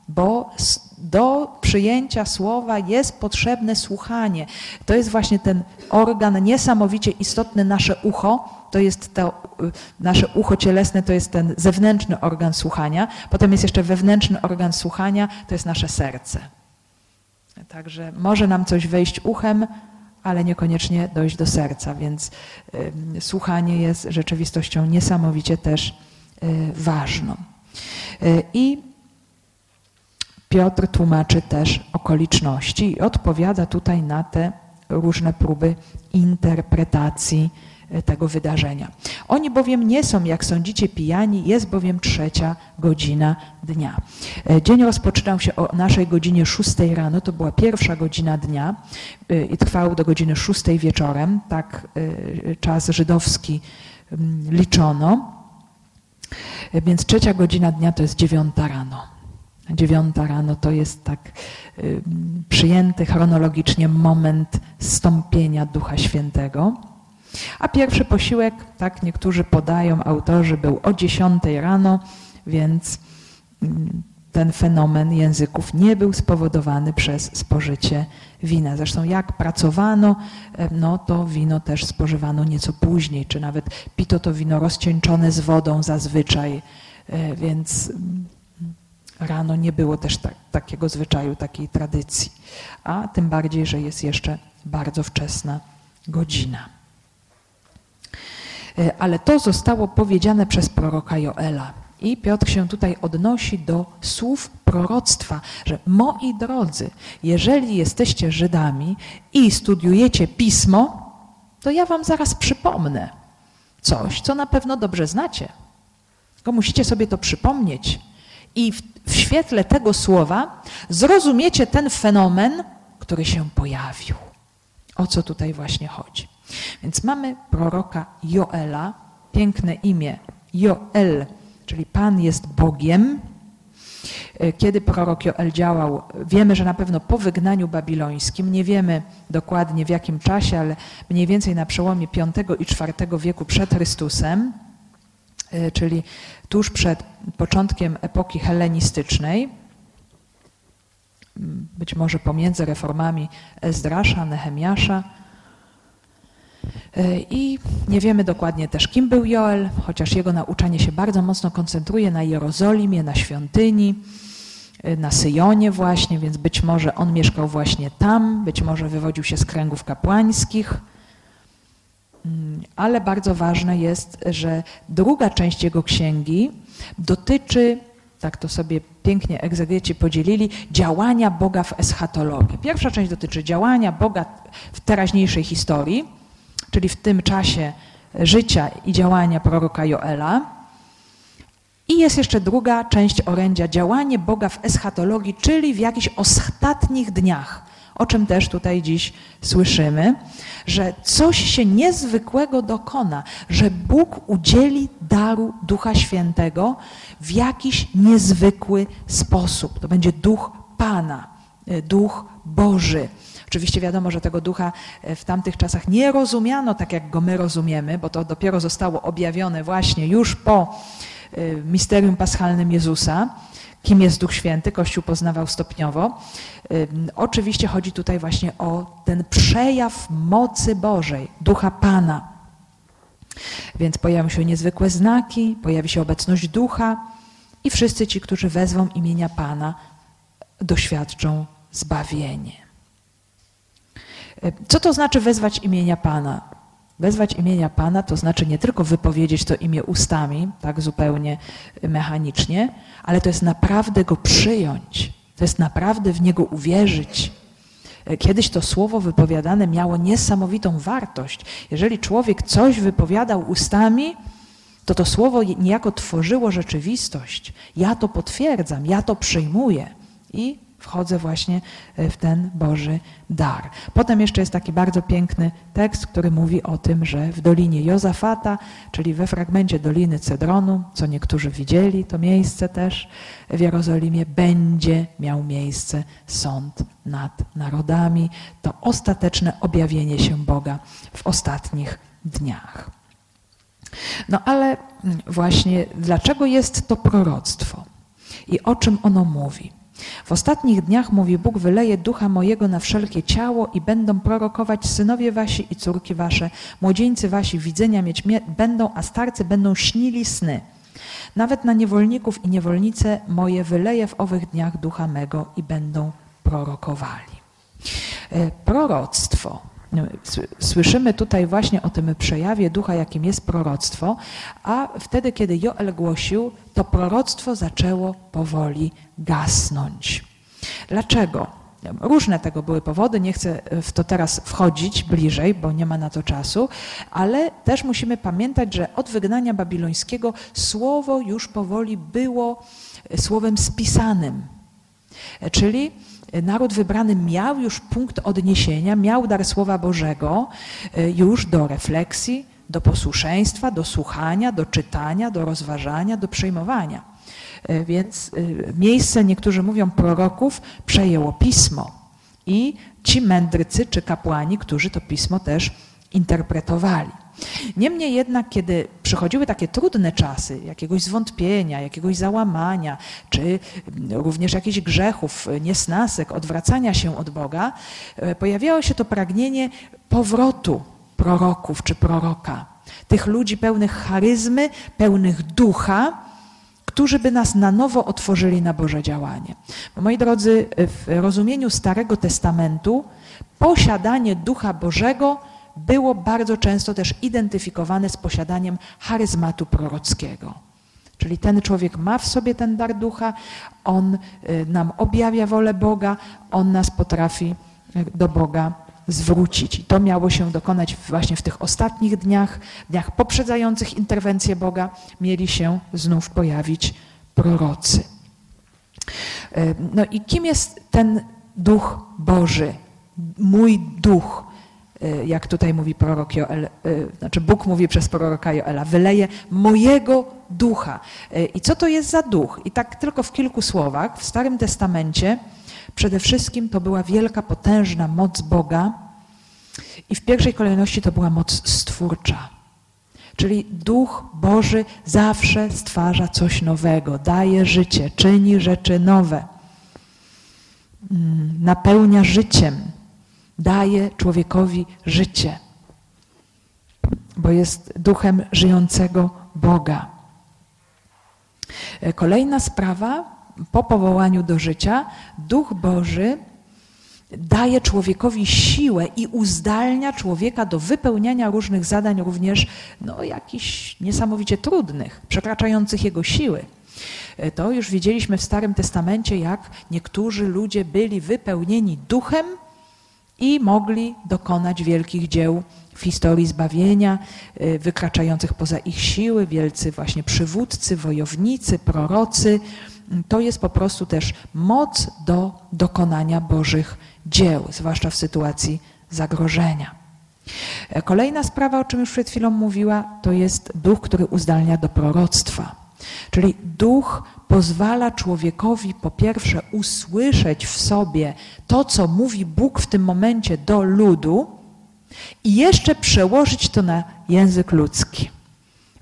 bo do przyjęcia słowa jest potrzebne słuchanie. To jest właśnie ten organ niesamowicie istotny, nasze ucho. To jest to, y, nasze ucho cielesne, to jest ten zewnętrzny organ słuchania. Potem jest jeszcze wewnętrzny organ słuchania, to jest nasze serce. Także może nam coś wejść uchem, ale niekoniecznie dojść do serca, więc y, słuchanie jest rzeczywistością niesamowicie też y, ważną. Y, I Piotr tłumaczy też okoliczności i odpowiada tutaj na te różne próby interpretacji tego wydarzenia. Oni bowiem nie są, jak sądzicie, pijani, jest bowiem trzecia godzina dnia. E, dzień rozpoczynał się o naszej godzinie szóstej rano, to była pierwsza godzina dnia e, i trwał do godziny szóstej wieczorem, tak czas żydowski liczono. Więc trzecia godzina dnia to jest dziewiąta rano. Dziewiąta rano to jest tak przyjęty chronologicznie moment stąpienia Ducha Świętego. A pierwszy posiłek, tak niektórzy podają, autorzy, był o 10 rano, więc mm, ten fenomen języków nie był spowodowany przez spożycie wina. Zresztą jak pracowano, no to wino też spożywano nieco później, czy nawet pito to wino rozcieńczone z wodą zazwyczaj, e, więc mm, rano nie było też tak, takiego zwyczaju, takiej tradycji. A tym bardziej, że jest jeszcze bardzo wczesna godzina. E, ale to zostało powiedziane przez proroka Joela. I Piotr się tutaj odnosi do słów proroctwa, że moi drodzy, jeżeli jesteście Żydami i studiujecie pismo, to ja wam zaraz przypomnę coś, co na pewno dobrze znacie. Tylko musicie sobie to przypomnieć. I w, w świetle tego słowa zrozumiecie ten fenomen, który się pojawił. O co tutaj właśnie chodzi? Więc mamy proroka Joela, piękne imię Joel, czyli Pan jest Bogiem. E, kiedy prorok Joel działał, wiemy, że na pewno po wygnaniu babilońskim, nie wiemy dokładnie w jakim czasie, ale mniej więcej na przełomie V i IV wieku przed Chrystusem, e, czyli tuż przed początkiem epoki helenistycznej, być może pomiędzy reformami Ezdrasza, Nehemiasza, I nie wiemy dokładnie też, kim był Joel, chociaż jego nauczanie się bardzo mocno koncentruje na Jerozolimie, na świątyni, e, na Syjonie właśnie, więc być może on mieszkał właśnie tam, być może wywodził się z kręgów kapłańskich. Mm, ale bardzo ważne jest, że druga część jego księgi dotyczy, tak to sobie pięknie egzegeci podzielili, działania Boga w eschatologii. Pierwsza część dotyczy działania Boga w teraźniejszej historii, czyli w tym czasie życia i działania proroka Joela. I jest jeszcze druga część orędzia, działanie Boga w eschatologii, czyli w jakichś ostatnich dniach, o czym też tutaj dziś słyszymy, że coś się niezwykłego dokona, że Bóg udzieli daru Ducha Świętego w jakiś niezwykły sposób. To będzie Duch Pana, Duch Boży. Oczywiście wiadomo, że tego ducha e, w tamtych czasach nie rozumiano tak, jak go my rozumiemy, bo to dopiero zostało objawione właśnie już po e, misterium paschalnym Jezusa, Kim jest Duch Święty? Kościół poznawał stopniowo. Oczywiście chodzi tutaj właśnie o ten przejaw mocy Bożej, Ducha Pana. Więc pojawią się niezwykłe znaki, pojawi się obecność Ducha i wszyscy ci, którzy wezwą imienia Pana, doświadczą zbawienie. Co to znaczy wezwać imienia Pana? Wezwać imienia Pana to znaczy nie tylko wypowiedzieć to imię ustami, tak zupełnie mechanicznie, ale to jest naprawdę go przyjąć, to jest naprawdę w niego uwierzyć. Kiedyś to słowo wypowiadane miało niesamowitą wartość. Jeżeli człowiek coś wypowiadał ustami, to to słowo niejako tworzyło rzeczywistość. Ja to potwierdzam, ja to przyjmuję. I wchodzę właśnie e, w ten Boży dar. Potem jeszcze jest taki bardzo piękny tekst, który mówi o tym, że w Dolinie Jozafata, czyli we fragmencie Doliny Cedronu, co niektórzy widzieli, to miejsce też w Jerozolimie, będzie miał miejsce sąd nad narodami. To ostateczne objawienie się Boga w ostatnich dniach. No ale właśnie dlaczego jest to proroctwo i o czym ono mówi? W ostatnich dniach, mówi Bóg, wyleje ducha mojego na wszelkie ciało i będą prorokować synowie wasi i córki wasze, młodzieńcy wasi widzenia mieć będą, a starcy będą śnili sny. Nawet na niewolników i niewolnice moje wyleje w owych dniach ducha mego i będą prorokowali. E, proroctwo. No, słyszymy tutaj właśnie o tym przejawie ducha, jakim jest proroctwo, a wtedy, kiedy Joel głosił, to proroctwo zaczęło powoli gasnąć. Dlaczego? Różne tego były powody, nie chcę w to teraz wchodzić bliżej, bo nie ma na to czasu, ale też musimy pamiętać, że od wygnania babilońskiego słowo już powoli było słowem spisanym. Czyli naród wybrany miał już punkt odniesienia, miał dar Słowa Bożego e, już do refleksji, do posłuszeństwa, do słuchania, do czytania, do rozważania, do przejmowania. E, więc miejsce, niektórzy mówią, proroków przejęło pismo. I ci mędrcy czy kapłani, którzy to pismo też interpretowali. Niemniej jednak, kiedy przychodziły takie trudne czasy, jakiegoś zwątpienia, jakiegoś załamania, czy również jakichś grzechów, niesnasek, odwracania się od Boga, e, pojawiało się to pragnienie powrotu proroków czy proroka. Tych ludzi pełnych charyzmy, pełnych ducha, którzy by nas na nowo otworzyli na Boże działanie. Moi drodzy, w rozumieniu Starego Testamentu posiadanie Ducha Bożego było bardzo często też identyfikowane z posiadaniem charyzmatu prorockiego. Czyli ten człowiek ma w sobie ten dar ducha, on y, nam objawia wolę Boga, on nas potrafi y, do Boga zwrócić. I to miało się dokonać właśnie w tych ostatnich dniach, dniach poprzedzających interwencję Boga, mieli się znów pojawić prorocy. Y, no i kim jest ten duch Boży? Mój duch, jak tutaj mówi prorok Joel, y, znaczy Bóg mówi przez proroka Joela, wyleje mojego ducha. Y, I co to jest za duch? I tak tylko w kilku słowach, w Starym Testamencie przede wszystkim to była wielka, potężna moc Boga i w pierwszej kolejności to była moc stwórcza. Czyli Duch Boży zawsze stwarza coś nowego, daje życie, czyni rzeczy nowe, mm, napełnia życiem daje człowiekowi życie, bo jest duchem żyjącego Boga. Kolejna sprawa, po powołaniu do życia, Duch Boży daje człowiekowi siłę i uzdalnia człowieka do wypełniania różnych zadań, również no, jakichś niesamowicie trudnych, przekraczających jego siły. To już widzieliśmy w Starym Testamencie, jak niektórzy ludzie byli wypełnieni duchem, i mogli dokonać wielkich dzieł w historii zbawienia, y, wykraczających poza ich siły, wielcy właśnie przywódcy, wojownicy, prorocy. To jest po prostu też moc do dokonania Bożych dzieł, zwłaszcza w sytuacji zagrożenia. Kolejna sprawa, o czym już przed chwilą mówiła, to jest duch, który uzdalnia do proroctwa. Czyli duch pozwala człowiekowi po pierwsze usłyszeć w sobie to, co mówi Bóg w tym momencie do ludu i jeszcze przełożyć to na język ludzki.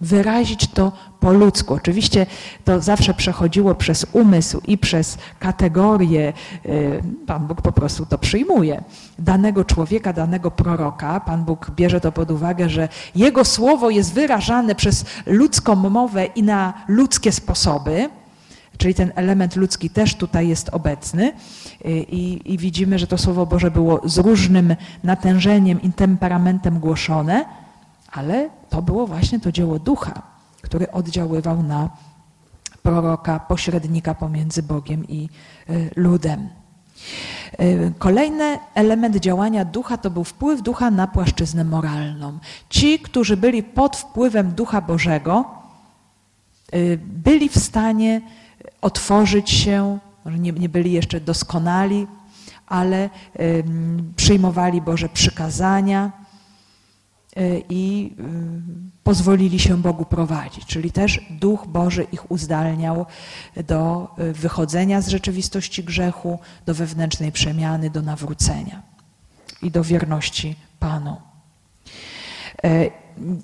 wyrazić to po ludzku. Oczywiście to zawsze przechodziło przez umysł i przez kategorie. Y, Pan Bóg po prostu to przyjmuje. Danego człowieka, danego proroka. Pan Bóg bierze to pod uwagę, że jego słowo jest wyrażane przez ludzką mowę i na ludzkie sposoby. Czyli ten element ludzki też tutaj jest obecny y, i, i widzimy, że to Słowo Boże było z różnym natężeniem i temperamentem głoszone, ale to było właśnie to dzieło ducha, który oddziaływał na proroka, pośrednika pomiędzy Bogiem i y, ludem. Y, kolejny element działania ducha to był wpływ ducha na płaszczyznę moralną. Ci, którzy byli pod wpływem ducha Bożego, byli w stanie otworzyć się, nie, nie byli jeszcze doskonali, ale przyjmowali Boże przykazania y, i y, pozwolili się Bogu prowadzić. Czyli też Duch Boży ich uzdalniał do y, wychodzenia z rzeczywistości grzechu, do wewnętrznej przemiany, do nawrócenia i do wierności Panu.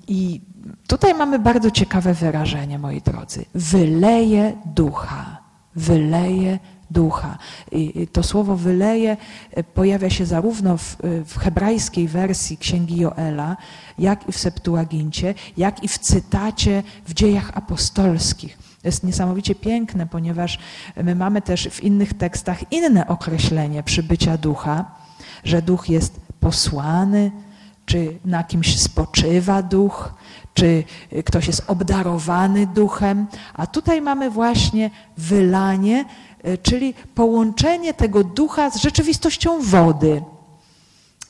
I tutaj mamy bardzo ciekawe wyrażenie, moi drodzy. Wyleje ducha. Wyleje ducha. I to słowo wyleje e, pojawia się zarówno w, e, w, hebrajskiej wersji Księgi Joela, jak i w Septuagincie, jak i w cytacie w dziejach apostolskich. To jest niesamowicie piękne, ponieważ my mamy też w innych tekstach inne określenie przybycia ducha, że duch jest posłany, czy na kimś spoczywa duch, czy ktoś jest obdarowany duchem, a tutaj mamy właśnie wylanie, e, czyli połączenie tego ducha z rzeczywistością wody.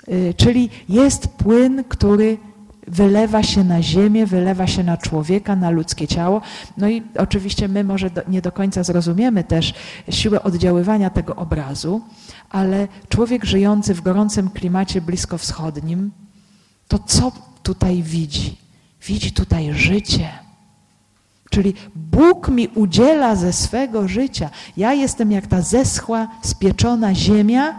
E, czyli jest płyn, który wylewa się na ziemię, wylewa się na człowieka, na ludzkie ciało. No i oczywiście my może do, nie do końca zrozumiemy też siłę oddziaływania tego obrazu, ale człowiek żyjący w gorącym klimacie bliskowschodnim, to co tutaj widzi? Widzi tutaj życie. Czyli Bóg mi udziela ze swego życia. Ja jestem jak ta zeschła, spieczona ziemia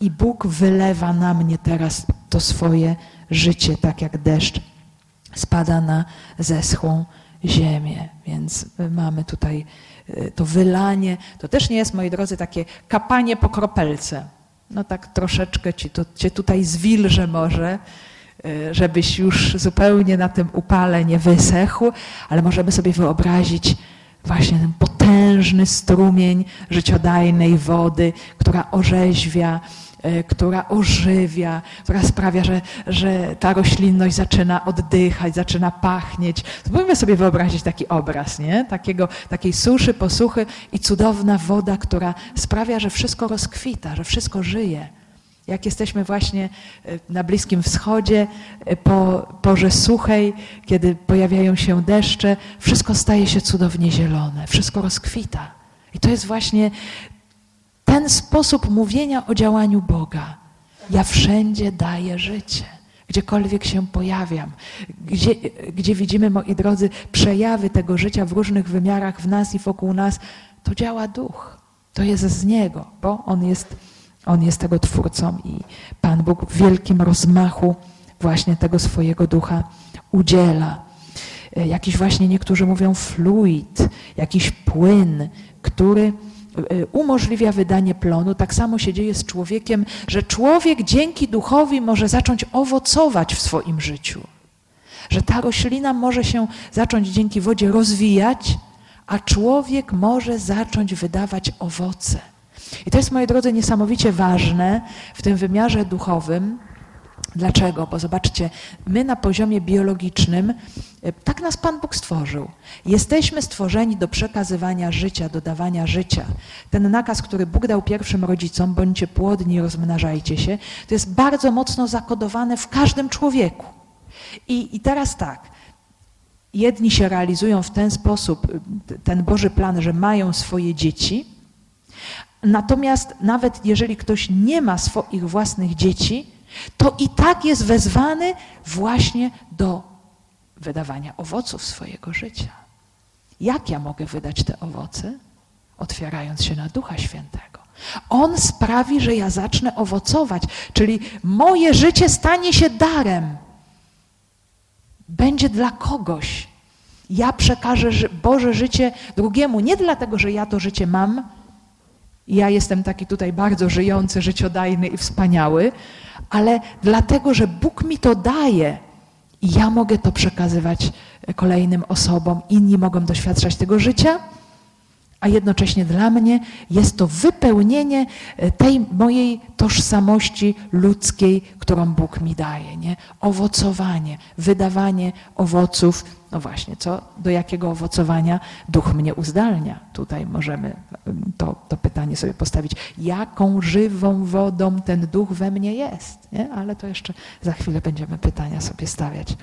i Bóg wylewa na mnie teraz to swoje życie, tak jak deszcz spada na zeschłą ziemię. Więc mamy tutaj y, to wylanie. To też nie jest, moi drodzy, takie kapanie po kropelce. No tak troszeczkę ci to, cię tutaj zwilże może, żebyś już zupełnie na tym upale nie wysechł, ale możemy sobie wyobrazić właśnie ten potężny strumień życiodajnej wody, która orzeźwia, y, która ożywia, która sprawia, że, że ta roślinność zaczyna oddychać, zaczyna pachnieć. Spróbujmy sobie wyobrazić taki obraz, nie? Takiego, takiej suszy, posuchy i cudowna woda, która sprawia, że wszystko rozkwita, że wszystko żyje jak jesteśmy właśnie e, na Bliskim Wschodzie, e, po porze suchej, kiedy pojawiają się deszcze, wszystko staje się cudownie zielone, wszystko rozkwita. I to jest właśnie ten sposób mówienia o działaniu Boga. Ja wszędzie daję życie. Gdziekolwiek się pojawiam, gdzie, gdzie widzimy, moi drodzy, przejawy tego życia w różnych wymiarach w nas i wokół nas, to działa duch. To jest z Niego, bo On jest on jest tego twórcą i Pan Bóg w wielkim rozmachu właśnie tego swojego ducha udziela. E, jakiś właśnie niektórzy mówią fluid, jakiś płyn, który e, umożliwia wydanie plonu. Tak samo się dzieje z człowiekiem, że człowiek dzięki duchowi może zacząć owocować w swoim życiu. Że ta roślina może się zacząć dzięki wodzie rozwijać, a człowiek może zacząć wydawać owoce. I to jest, moi drodzy, niesamowicie ważne w tym wymiarze duchowym. Dlaczego? Bo zobaczcie, my na poziomie biologicznym, e, tak nas Pan Bóg stworzył. Jesteśmy stworzeni do przekazywania życia, do dawania życia. Ten nakaz, który Bóg dał pierwszym rodzicom, bądźcie płodni, rozmnażajcie się, to jest bardzo mocno zakodowane w każdym człowieku. I, i teraz tak, jedni się realizują w ten sposób, ten Boży plan, że mają swoje dzieci, Natomiast nawet jeżeli ktoś nie ma swoich własnych dzieci, to i tak jest wezwany właśnie do wydawania owoców swojego życia. Jak ja mogę wydać te owoce? Otwierając się na Ducha Świętego. On sprawi, że ja zacznę owocować, czyli moje życie stanie się darem. Będzie dla kogoś. Ja przekażę Boże życie drugiemu, nie dlatego, że ja to życie mam, ja jestem taki tutaj bardzo żyjący, życiodajny i wspaniały, ale dlatego, że Bóg mi to daje i ja mogę to przekazywać kolejnym osobom, inni mogą doświadczać tego życia a jednocześnie dla mnie jest to wypełnienie e, tej mojej tożsamości ludzkiej, którą Bóg mi daje. Nie? Owocowanie, wydawanie owoców. No właśnie, co, do jakiego owocowania duch mnie uzdalnia? Tutaj możemy to, to pytanie sobie postawić. Jaką żywą wodą ten duch we mnie jest? Nie? Ale to jeszcze za chwilę będziemy pytania sobie stawiać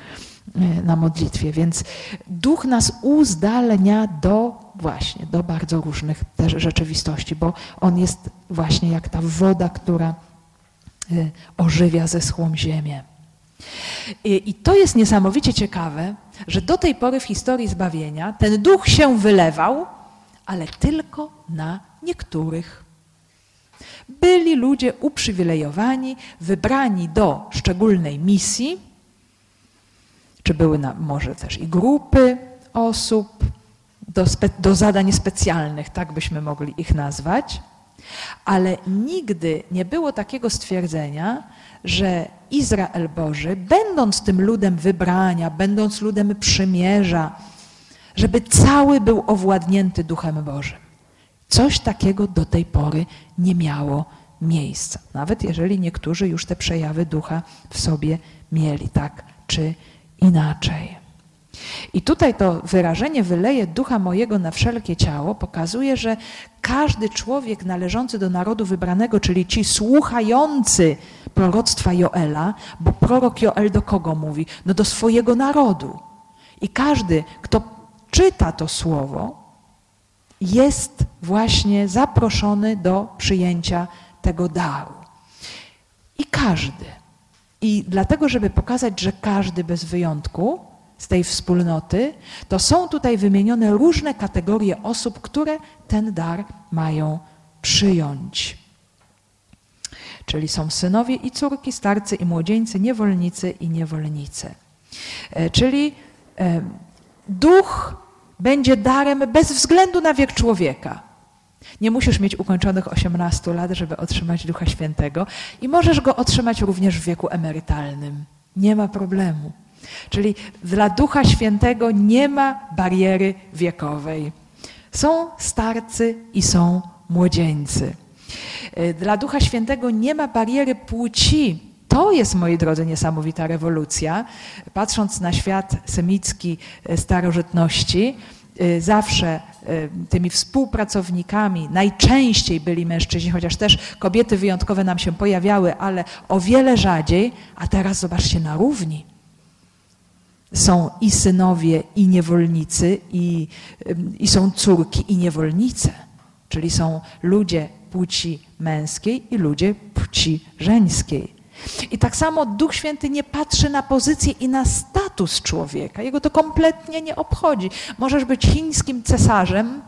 na modlitwie. Więc duch nas uzdalnia do właśnie do bardzo różnych też rzeczywistości, bo on jest właśnie jak ta woda, która y, ożywia zeschłą ziemię. I, I to jest niesamowicie ciekawe, że do tej pory w historii zbawienia ten duch się wylewał, ale tylko na niektórych. Byli ludzie uprzywilejowani, wybrani do szczególnej misji, czy były na, może też i grupy osób, do, spe, do zadań specjalnych, tak byśmy mogli ich nazwać, ale nigdy nie było takiego stwierdzenia, że Izrael Boży, będąc tym ludem wybrania, będąc ludem przymierza, żeby cały był owładnięty Duchem Bożym. Coś takiego do tej pory nie miało miejsca. Nawet jeżeli niektórzy już te przejawy ducha w sobie mieli, tak czy inaczej. I tutaj to wyrażenie wyleje ducha mojego na wszelkie ciało pokazuje, że każdy człowiek należący do narodu wybranego, czyli ci słuchający proroctwa Joela, bo prorok Joel do kogo mówi? No do swojego narodu. I każdy, kto czyta to słowo, jest właśnie zaproszony do przyjęcia tego daru. I każdy. I dlatego, żeby pokazać, że każdy bez wyjątku, z tej wspólnoty, to są tutaj wymienione różne kategorie osób, które ten dar mają przyjąć. Czyli są synowie i córki, starcy i młodzieńcy, niewolnicy i niewolnice. E, czyli duch będzie darem bez względu na wiek człowieka. Nie musisz mieć ukończonych 18 lat, żeby otrzymać Ducha Świętego i możesz go otrzymać również w wieku emerytalnym. Nie ma problemu. Czyli dla Ducha Świętego nie ma bariery wiekowej. Są starcy i są młodzieńcy. E, dla Ducha Świętego nie ma bariery płci. To jest, moi drodzy, niesamowita rewolucja. Patrząc na świat semicki e, starożytności, zawsze tymi współpracownikami najczęściej byli mężczyźni, chociaż też kobiety wyjątkowe nam się pojawiały, ale o wiele rzadziej, a teraz zobaczcie na równi są i synowie, i niewolnicy, i, i są córki, i niewolnice. Czyli są ludzie płci męskiej i ludzie płci żeńskiej. I tak samo Duch Święty nie patrzy na pozycję i na status człowieka. Jego to kompletnie nie obchodzi. Możesz być chińskim cesarzem,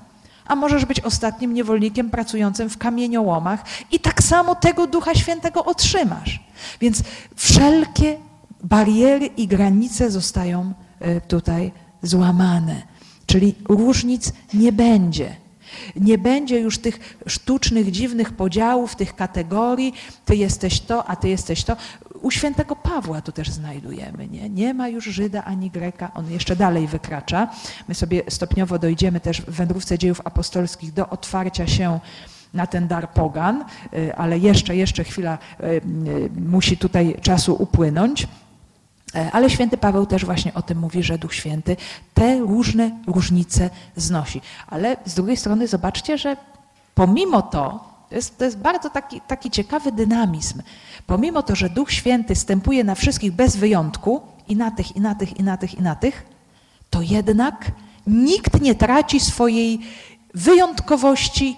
a możesz być ostatnim niewolnikiem pracującym w kamieniołomach i tak samo tego Ducha Świętego otrzymasz. Więc wszelkie bariery i granice zostają e, tutaj złamane. Czyli różnic nie będzie. Nie będzie już tych sztucznych, dziwnych podziałów, tych kategorii, ty jesteś to, a ty jesteś to. U świętego Pawła to też znajdujemy. Nie, nie ma już Żyda ani Greka, on jeszcze dalej wykracza. My sobie stopniowo dojdziemy też w wędrówce dziejów apostolskich do otwarcia się na ten dar pogan, e, ale jeszcze, jeszcze chwila e, musi tutaj czasu upłynąć. E, ale święty Paweł też właśnie o tym mówi, że Duch Święty te różne różnice znosi. Ale z drugiej strony zobaczcie, że pomimo to, to jest, to jest bardzo taki, taki ciekawy dynamizm, pomimo to, że Duch Święty stępuje na wszystkich bez wyjątku, i na tych, i na tych, i na tych, i na tych, to jednak nikt nie traci swojej wyjątkowości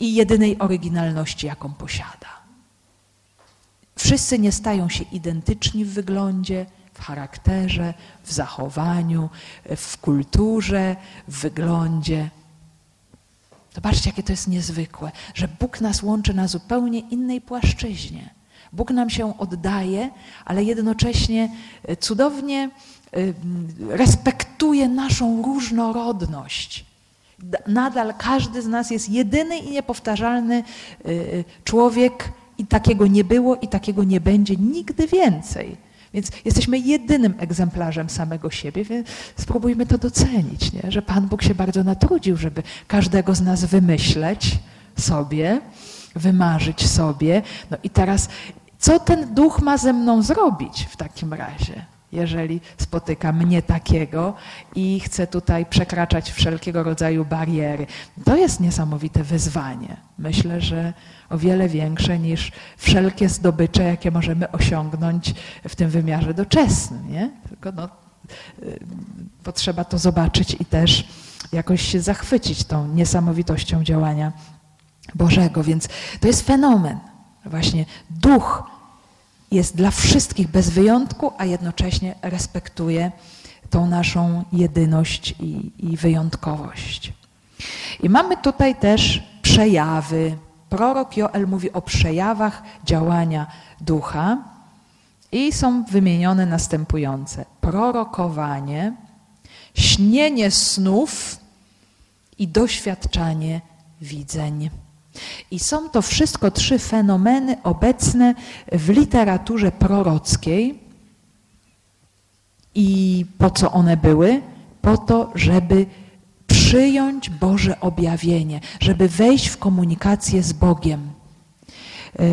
i jedynej oryginalności, jaką posiada. Wszyscy nie stają się identyczni w wyglądzie, w charakterze, w zachowaniu, w kulturze, w wyglądzie. Zobaczcie, jakie to jest niezwykłe, że Bóg nas łączy na zupełnie innej płaszczyźnie. Bóg nam się oddaje, ale jednocześnie cudownie respektuje naszą różnorodność. Nadal każdy z nas jest jedyny i niepowtarzalny y, człowiek, i takiego nie było, i takiego nie będzie nigdy więcej. Więc jesteśmy jedynym egzemplarzem samego siebie, więc spróbujmy to docenić, nie? że Pan Bóg się bardzo natrudził, żeby każdego z nas wymyśleć sobie, wymarzyć sobie. No i teraz, co ten duch ma ze mną zrobić w takim razie? jeżeli spotyka mnie takiego i chce tutaj przekraczać wszelkiego rodzaju bariery. To jest niesamowite wyzwanie. Myślę, że o wiele większe niż wszelkie zdobycze, jakie możemy osiągnąć w tym wymiarze doczesnym. Nie? Tylko no, y, potrzeba to zobaczyć i też jakoś się zachwycić tą niesamowitością działania Bożego. Więc to jest fenomen. Właśnie duch jest dla wszystkich bez wyjątku, a jednocześnie respektuje tą naszą jedyność i, i wyjątkowość. I mamy tutaj też przejawy. Prorok Joel mówi o przejawach działania ducha i są wymienione następujące: prorokowanie, śnienie snów i doświadczanie widzeń. I są to wszystko trzy fenomeny obecne w literaturze prorockiej. I po co one były? Po to, żeby przyjąć Boże objawienie, żeby wejść w komunikację z Bogiem. E,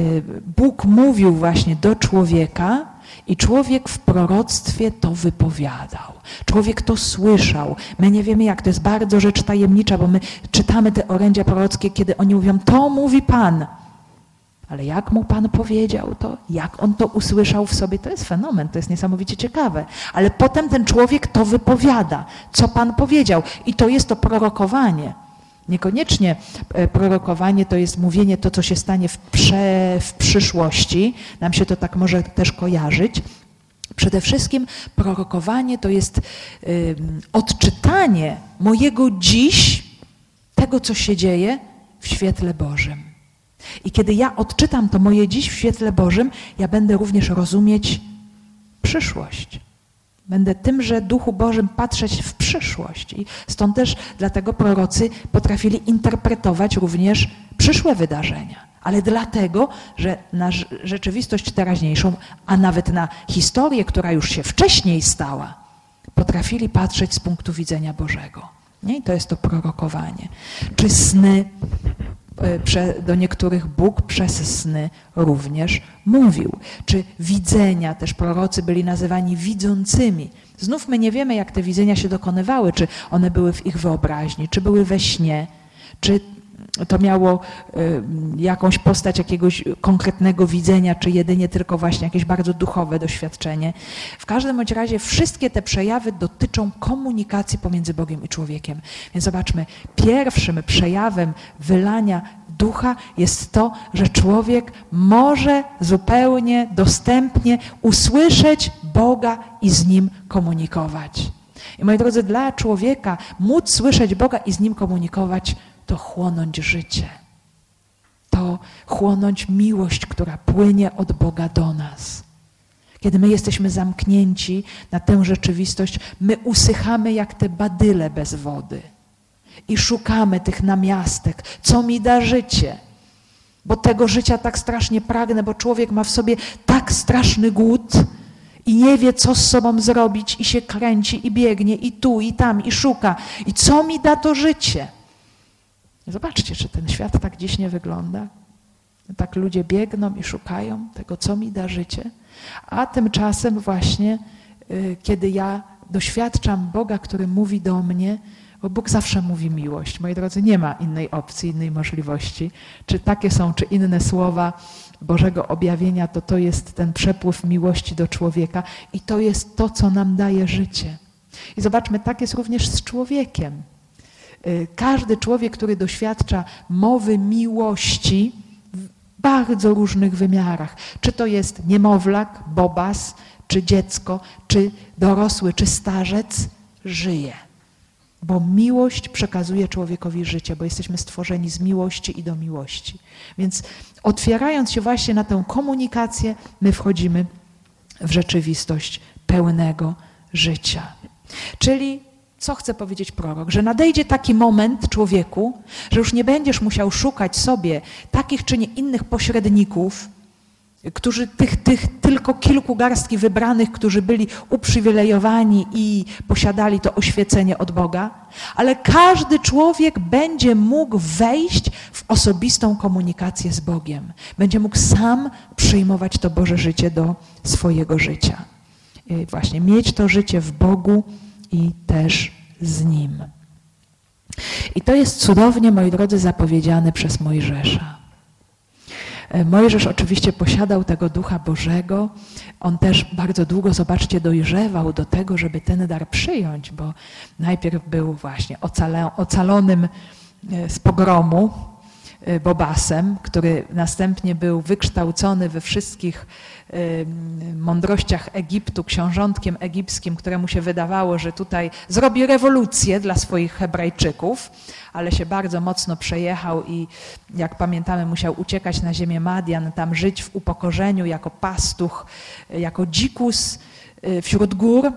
Bóg mówił właśnie do człowieka, i człowiek w proroctwie to wypowiadał. Człowiek to słyszał. My nie wiemy jak, to jest bardzo rzecz tajemnicza, bo my czytamy te orędzia prorockie, kiedy oni mówią, to mówi Pan. Ale jak mu Pan powiedział to, jak on to usłyszał w sobie, to jest fenomen, to jest niesamowicie ciekawe. Ale potem ten człowiek to wypowiada, co Pan powiedział. I to jest to prorokowanie. Niekoniecznie e, prorokowanie to jest mówienie to, co się stanie w, prze, w przyszłości. Nam się to tak może też kojarzyć. Przede wszystkim prorokowanie to jest y, odczytanie mojego dziś, tego, co się dzieje w świetle Bożym. I kiedy ja odczytam to moje dziś w świetle Bożym, ja będę również rozumieć przyszłość. Będę tymże Duchu Bożym patrzeć w przyszłość. I stąd też dlatego prorocy potrafili interpretować również przyszłe wydarzenia. Ale dlatego, że na rzeczywistość teraźniejszą, a nawet na historię, która już się wcześniej stała, potrafili patrzeć z punktu widzenia Bożego. Nie? I to jest to prorokowanie. Czy sny do niektórych Bóg przez sny również mówił. Czy widzenia, też prorocy byli nazywani widzącymi. Znów my nie wiemy, jak te widzenia się dokonywały, czy one były w ich wyobraźni, czy były we śnie, czy to miało y, jakąś postać jakiegoś konkretnego widzenia, czy jedynie tylko właśnie jakieś bardzo duchowe doświadczenie. W każdym bądź razie wszystkie te przejawy dotyczą komunikacji pomiędzy Bogiem i człowiekiem. Więc zobaczmy, pierwszym przejawem wylania ducha jest to, że człowiek może zupełnie dostępnie usłyszeć Boga i z Nim komunikować. I moi drodzy, dla człowieka móc słyszeć Boga i z Nim komunikować, to chłonąć życie. To chłonąć miłość, która płynie od Boga do nas. Kiedy my jesteśmy zamknięci na tę rzeczywistość, my usychamy jak te badyle bez wody i szukamy tych namiastek, co mi da życie. Bo tego życia tak strasznie pragnę, bo człowiek ma w sobie tak straszny głód i nie wie, co z sobą zrobić, i się kręci, i biegnie, i tu, i tam, i szuka. I co mi da to życie? Zobaczcie, czy ten świat tak dziś nie wygląda. Tak ludzie biegną i szukają tego, co mi da życie. A tymczasem właśnie, y, kiedy ja doświadczam Boga, który mówi do mnie, bo Bóg zawsze mówi miłość. Moi drodzy, nie ma innej opcji, innej możliwości. Czy takie są, czy inne słowa Bożego objawienia, to to jest ten przepływ miłości do człowieka i to jest to, co nam daje życie. I zobaczmy, tak jest również z człowiekiem. Y, każdy człowiek, który doświadcza mowy miłości w bardzo różnych wymiarach, czy to jest niemowlak, bobas, czy dziecko, czy dorosły, czy starzec, żyje. Bo miłość przekazuje człowiekowi życie, bo jesteśmy stworzeni z miłości i do miłości. Więc otwierając się właśnie na tę komunikację, my wchodzimy w rzeczywistość pełnego życia. Czyli co chce powiedzieć prorok? Że nadejdzie taki moment człowieku, że już nie będziesz musiał szukać sobie takich czy nie innych pośredników, którzy tych, tych tylko kilku garstki wybranych, którzy byli uprzywilejowani i posiadali to oświecenie od Boga, ale każdy człowiek będzie mógł wejść w osobistą komunikację z Bogiem. Będzie mógł sam przyjmować to Boże życie do swojego życia. I właśnie mieć to życie w Bogu i też z Nim. I to jest cudownie, moi drodzy, zapowiedziane przez Mojżesza. E, Mojżesz oczywiście posiadał tego Ducha Bożego. On też bardzo długo, zobaczcie, dojrzewał do tego, żeby ten dar przyjąć, bo najpierw był właśnie ocalonym e, z pogromu, Bobasem, który następnie był wykształcony we wszystkich mądrościach Egiptu, książątkiem egipskim, któremu się wydawało, że tutaj zrobi rewolucję dla swoich Hebrajczyków, ale się bardzo mocno przejechał i jak pamiętamy, musiał uciekać na ziemię Madian, tam żyć w upokorzeniu jako pastuch, jako dzikus y, wśród gór.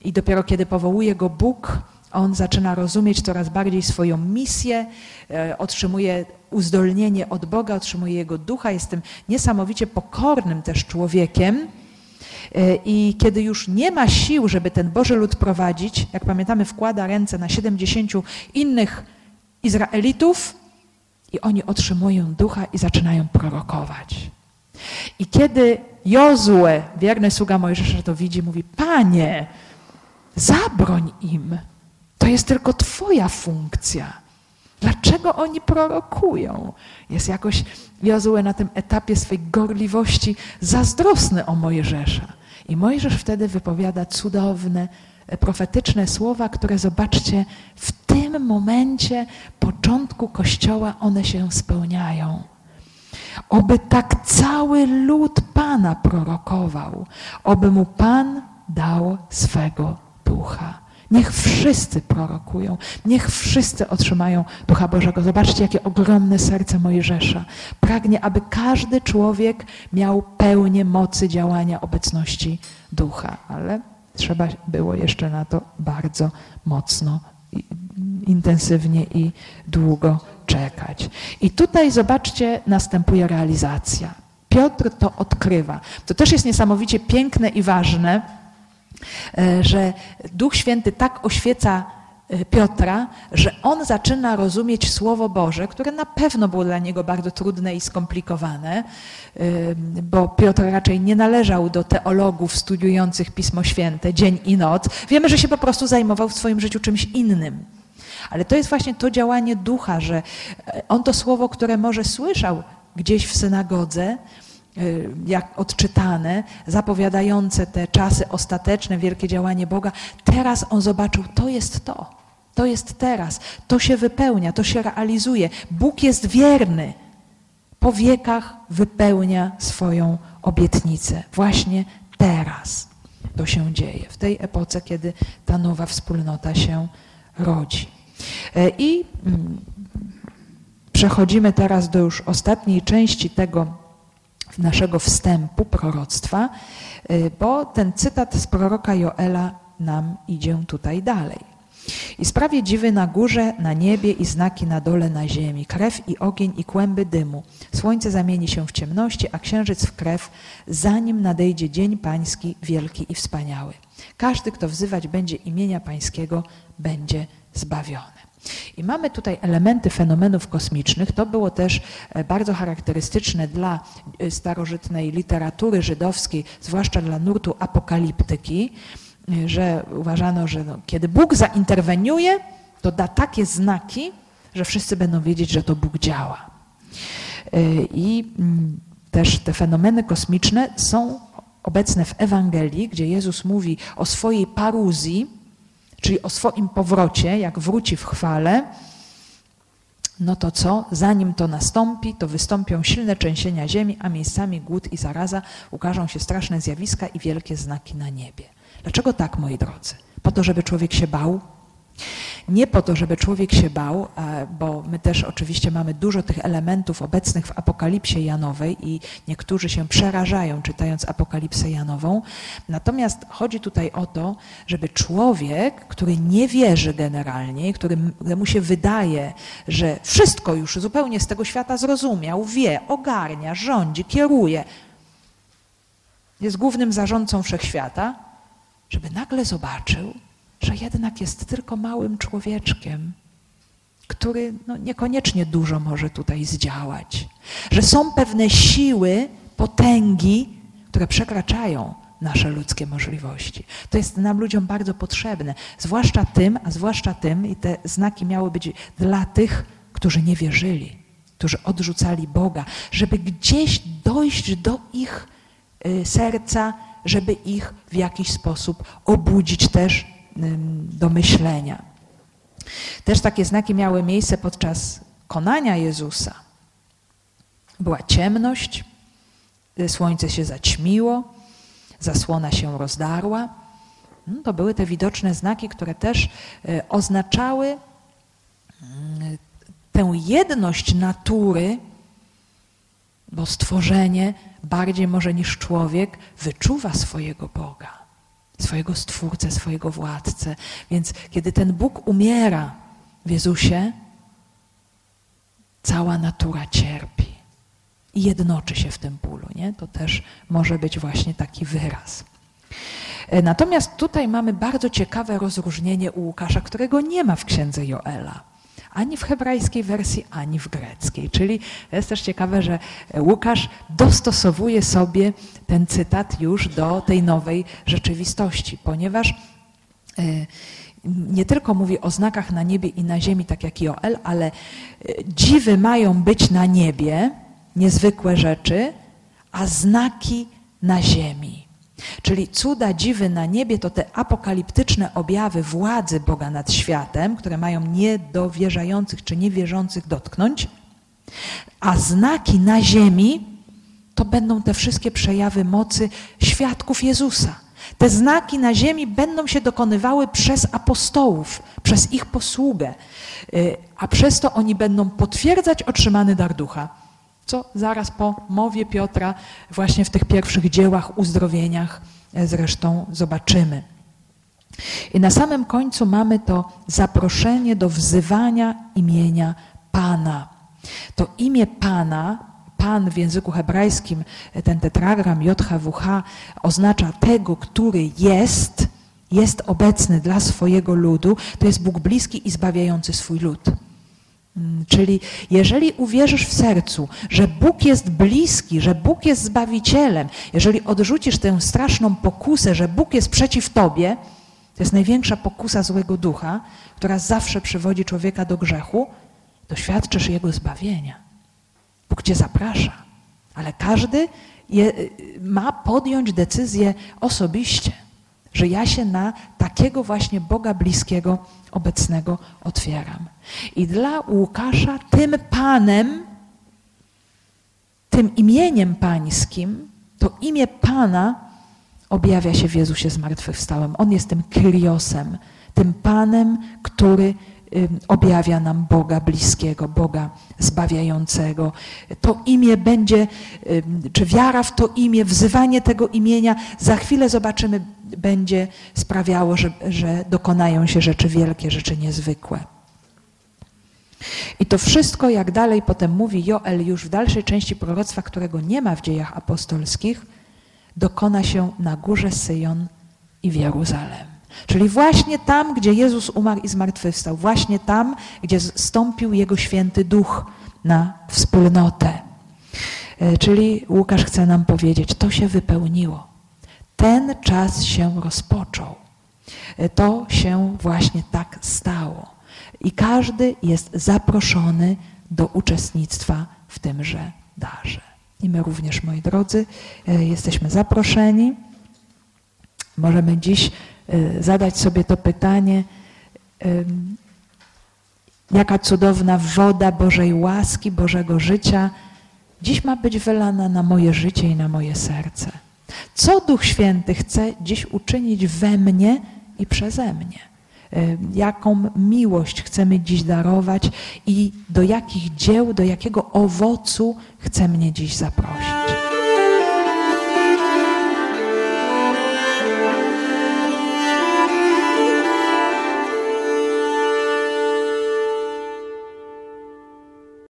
I dopiero kiedy powołuje go Bóg, on zaczyna rozumieć coraz bardziej swoją misję, otrzymuje uzdolnienie od Boga, otrzymuje Jego ducha, jest tym niesamowicie pokornym też człowiekiem. E, I kiedy już nie ma sił, żeby ten Boży lud prowadzić, jak pamiętamy, wkłada ręce na 70 innych Izraelitów i oni otrzymują ducha i zaczynają prorokować. I kiedy Jozue, wierny sługa Mojżesza, to widzi, mówi: Panie, zabroń im. To jest tylko Twoja funkcja. Dlaczego oni prorokują? Jest jakoś Jozue na tym etapie swej gorliwości zazdrosny o Mojżesza. I Mojżesz wtedy wypowiada cudowne, e, profetyczne słowa, które zobaczcie, w tym momencie początku Kościoła one się spełniają. Oby tak cały lud Pana prorokował, oby mu Pan dał swego ducha. Niech wszyscy prorokują, niech wszyscy otrzymają Ducha Bożego. Zobaczcie, jakie ogromne serce Mojżesza. Pragnie, aby każdy człowiek miał pełnię mocy działania obecności Ducha, ale trzeba było jeszcze na to bardzo mocno, intensywnie i długo czekać. I tutaj zobaczcie, następuje realizacja. Piotr to odkrywa. To też jest niesamowicie piękne i ważne że Duch Święty tak oświeca e, Piotra, że on zaczyna rozumieć Słowo Boże, które na pewno było dla niego bardzo trudne i skomplikowane, e, bo Piotr raczej nie należał do teologów studiujących Pismo Święte dzień i noc. Wiemy, że się po prostu zajmował w swoim życiu czymś innym. Ale to jest właśnie to działanie ducha, że on to słowo, które może słyszał gdzieś w synagodze, jak odczytane, zapowiadające te czasy ostateczne, wielkie działanie Boga, teraz on zobaczył, to jest to. To jest teraz. To się wypełnia, to się realizuje. Bóg jest wierny. Po wiekach wypełnia swoją obietnicę. Właśnie teraz to się dzieje. W tej epoce, kiedy ta nowa wspólnota się rodzi. Y, I mm, przechodzimy teraz do już ostatniej części tego naszego wstępu proroctwa, y, bo ten cytat z proroka Joela nam idzie tutaj dalej. I sprawie dziwy na górze, na niebie i znaki na dole na ziemi, krew i ogień i kłęby dymu. Słońce zamieni się w ciemności, a księżyc w krew, zanim nadejdzie dzień pański wielki i wspaniały. Każdy, kto wzywać będzie imienia pańskiego, będzie zbawiony. I mamy tutaj elementy fenomenów kosmicznych. To było też e, bardzo charakterystyczne dla e, starożytnej literatury żydowskiej, zwłaszcza dla nurtu apokaliptyki, e, że uważano, że no, kiedy Bóg zainterweniuje, to da takie znaki, że wszyscy będą wiedzieć, że to Bóg działa. I mm, też te fenomeny kosmiczne są obecne w Ewangelii, gdzie Jezus mówi o swojej paruzji, czyli o swoim powrocie, jak wróci w chwale, no to co? Zanim to nastąpi, to wystąpią silne trzęsienia ziemi, a miejscami głód i zaraza, ukażą się straszne zjawiska i wielkie znaki na niebie. Dlaczego tak, moi drodzy? Po to, żeby człowiek się bał? Nie po to, żeby człowiek się bał, bo my też oczywiście mamy dużo tych elementów obecnych w Apokalipsie Janowej i niektórzy się przerażają czytając Apokalipsę Janową. Natomiast chodzi tutaj o to, żeby człowiek, który nie wierzy generalnie, któremu się wydaje, że wszystko już zupełnie z tego świata zrozumiał, wie, ogarnia, rządzi, kieruje, jest głównym zarządcą wszechświata, żeby nagle zobaczył, że jednak jest tylko małym człowieczkiem, który no, niekoniecznie dużo może tutaj zdziałać. Że są pewne siły, potęgi, które przekraczają nasze ludzkie możliwości. To jest nam ludziom bardzo potrzebne, zwłaszcza tym, a zwłaszcza tym, i te znaki miały być dla tych, którzy nie wierzyli, którzy odrzucali Boga, żeby gdzieś dojść do ich y, serca, żeby ich w jakiś sposób obudzić też do myślenia. Też takie znaki miały miejsce podczas konania Jezusa. Była ciemność, słońce się zaćmiło, zasłona się rozdarła. No, to były te widoczne znaki, które też e, oznaczały mm, tę jedność natury, bo stworzenie bardziej może niż człowiek wyczuwa swojego Boga swojego Stwórcę, swojego Władcę. Więc kiedy ten Bóg umiera w Jezusie, cała natura cierpi i jednoczy się w tym bólu. Nie? To też może być właśnie taki wyraz. E, natomiast tutaj mamy bardzo ciekawe rozróżnienie u Łukasza, którego nie ma w księdze Joela ani w hebrajskiej wersji, ani w greckiej. Czyli jest też ciekawe, że Łukasz dostosowuje sobie ten cytat już do tej nowej rzeczywistości, ponieważ e, nie tylko mówi o znakach na niebie i na ziemi, tak jak Joel, ale e, dziwy mają być na niebie, niezwykłe rzeczy, a znaki na ziemi. Czyli cuda, dziwy na niebie to te apokaliptyczne objawy władzy Boga nad światem, które mają niedowierzających czy niewierzących dotknąć, a znaki na ziemi to będą te wszystkie przejawy mocy świadków Jezusa. Te znaki na ziemi będą się dokonywały przez apostołów, przez ich posługę, y, a przez to oni będą potwierdzać otrzymany dar ducha co zaraz po mowie Piotra, właśnie w tych pierwszych dziełach, uzdrowieniach e, zresztą zobaczymy. I na samym końcu mamy to zaproszenie do wzywania imienia Pana. To imię Pana, Pan w języku hebrajskim, e, ten tetragram JHWH oznacza tego, który jest, jest obecny dla swojego ludu, to jest Bóg bliski i zbawiający swój lud. Mm, czyli jeżeli uwierzysz w sercu, że Bóg jest bliski, że Bóg jest Zbawicielem, jeżeli odrzucisz tę straszną pokusę, że Bóg jest przeciw Tobie, to jest największa pokusa złego ducha, która zawsze przywodzi człowieka do grzechu, doświadczysz Jego zbawienia. Bóg Cię zaprasza, ale każdy je, ma podjąć decyzję osobiście, że ja się na takiego właśnie Boga bliskiego obecnego otwieram. I dla Łukasza tym Panem, tym imieniem pańskim, to imię Pana objawia się w Jezusie zmartwychwstałym. On jest tym Kyriosem, tym Panem, który objawia nam Boga bliskiego, Boga zbawiającego. To imię będzie, czy wiara w to imię, wzywanie tego imienia, za chwilę zobaczymy, będzie sprawiało, że, że dokonają się rzeczy wielkie, rzeczy niezwykłe. I to wszystko, jak dalej potem mówi Joel już w dalszej części proroctwa, którego nie ma w dziejach apostolskich, dokona się na górze Syjon i w Jeruzalem. Czyli właśnie tam, gdzie Jezus umarł i zmartwychwstał, właśnie tam, gdzie stąpił Jego święty duch na wspólnotę. E, czyli Łukasz chce nam powiedzieć, to się wypełniło. Ten czas się rozpoczął. E, to się właśnie tak stało. I każdy jest zaproszony do uczestnictwa w tymże darze. I my również, moi drodzy, e, jesteśmy zaproszeni. Możemy dziś zadać sobie to pytanie, jaka cudowna woda Bożej łaski, Bożego życia dziś ma być wylana na moje życie i na moje serce. Co Duch Święty chce dziś uczynić we mnie i przeze mnie? jaką miłość chcemy dziś darować i do jakich dzieł, do jakiego owocu chce mnie dziś zaprosić.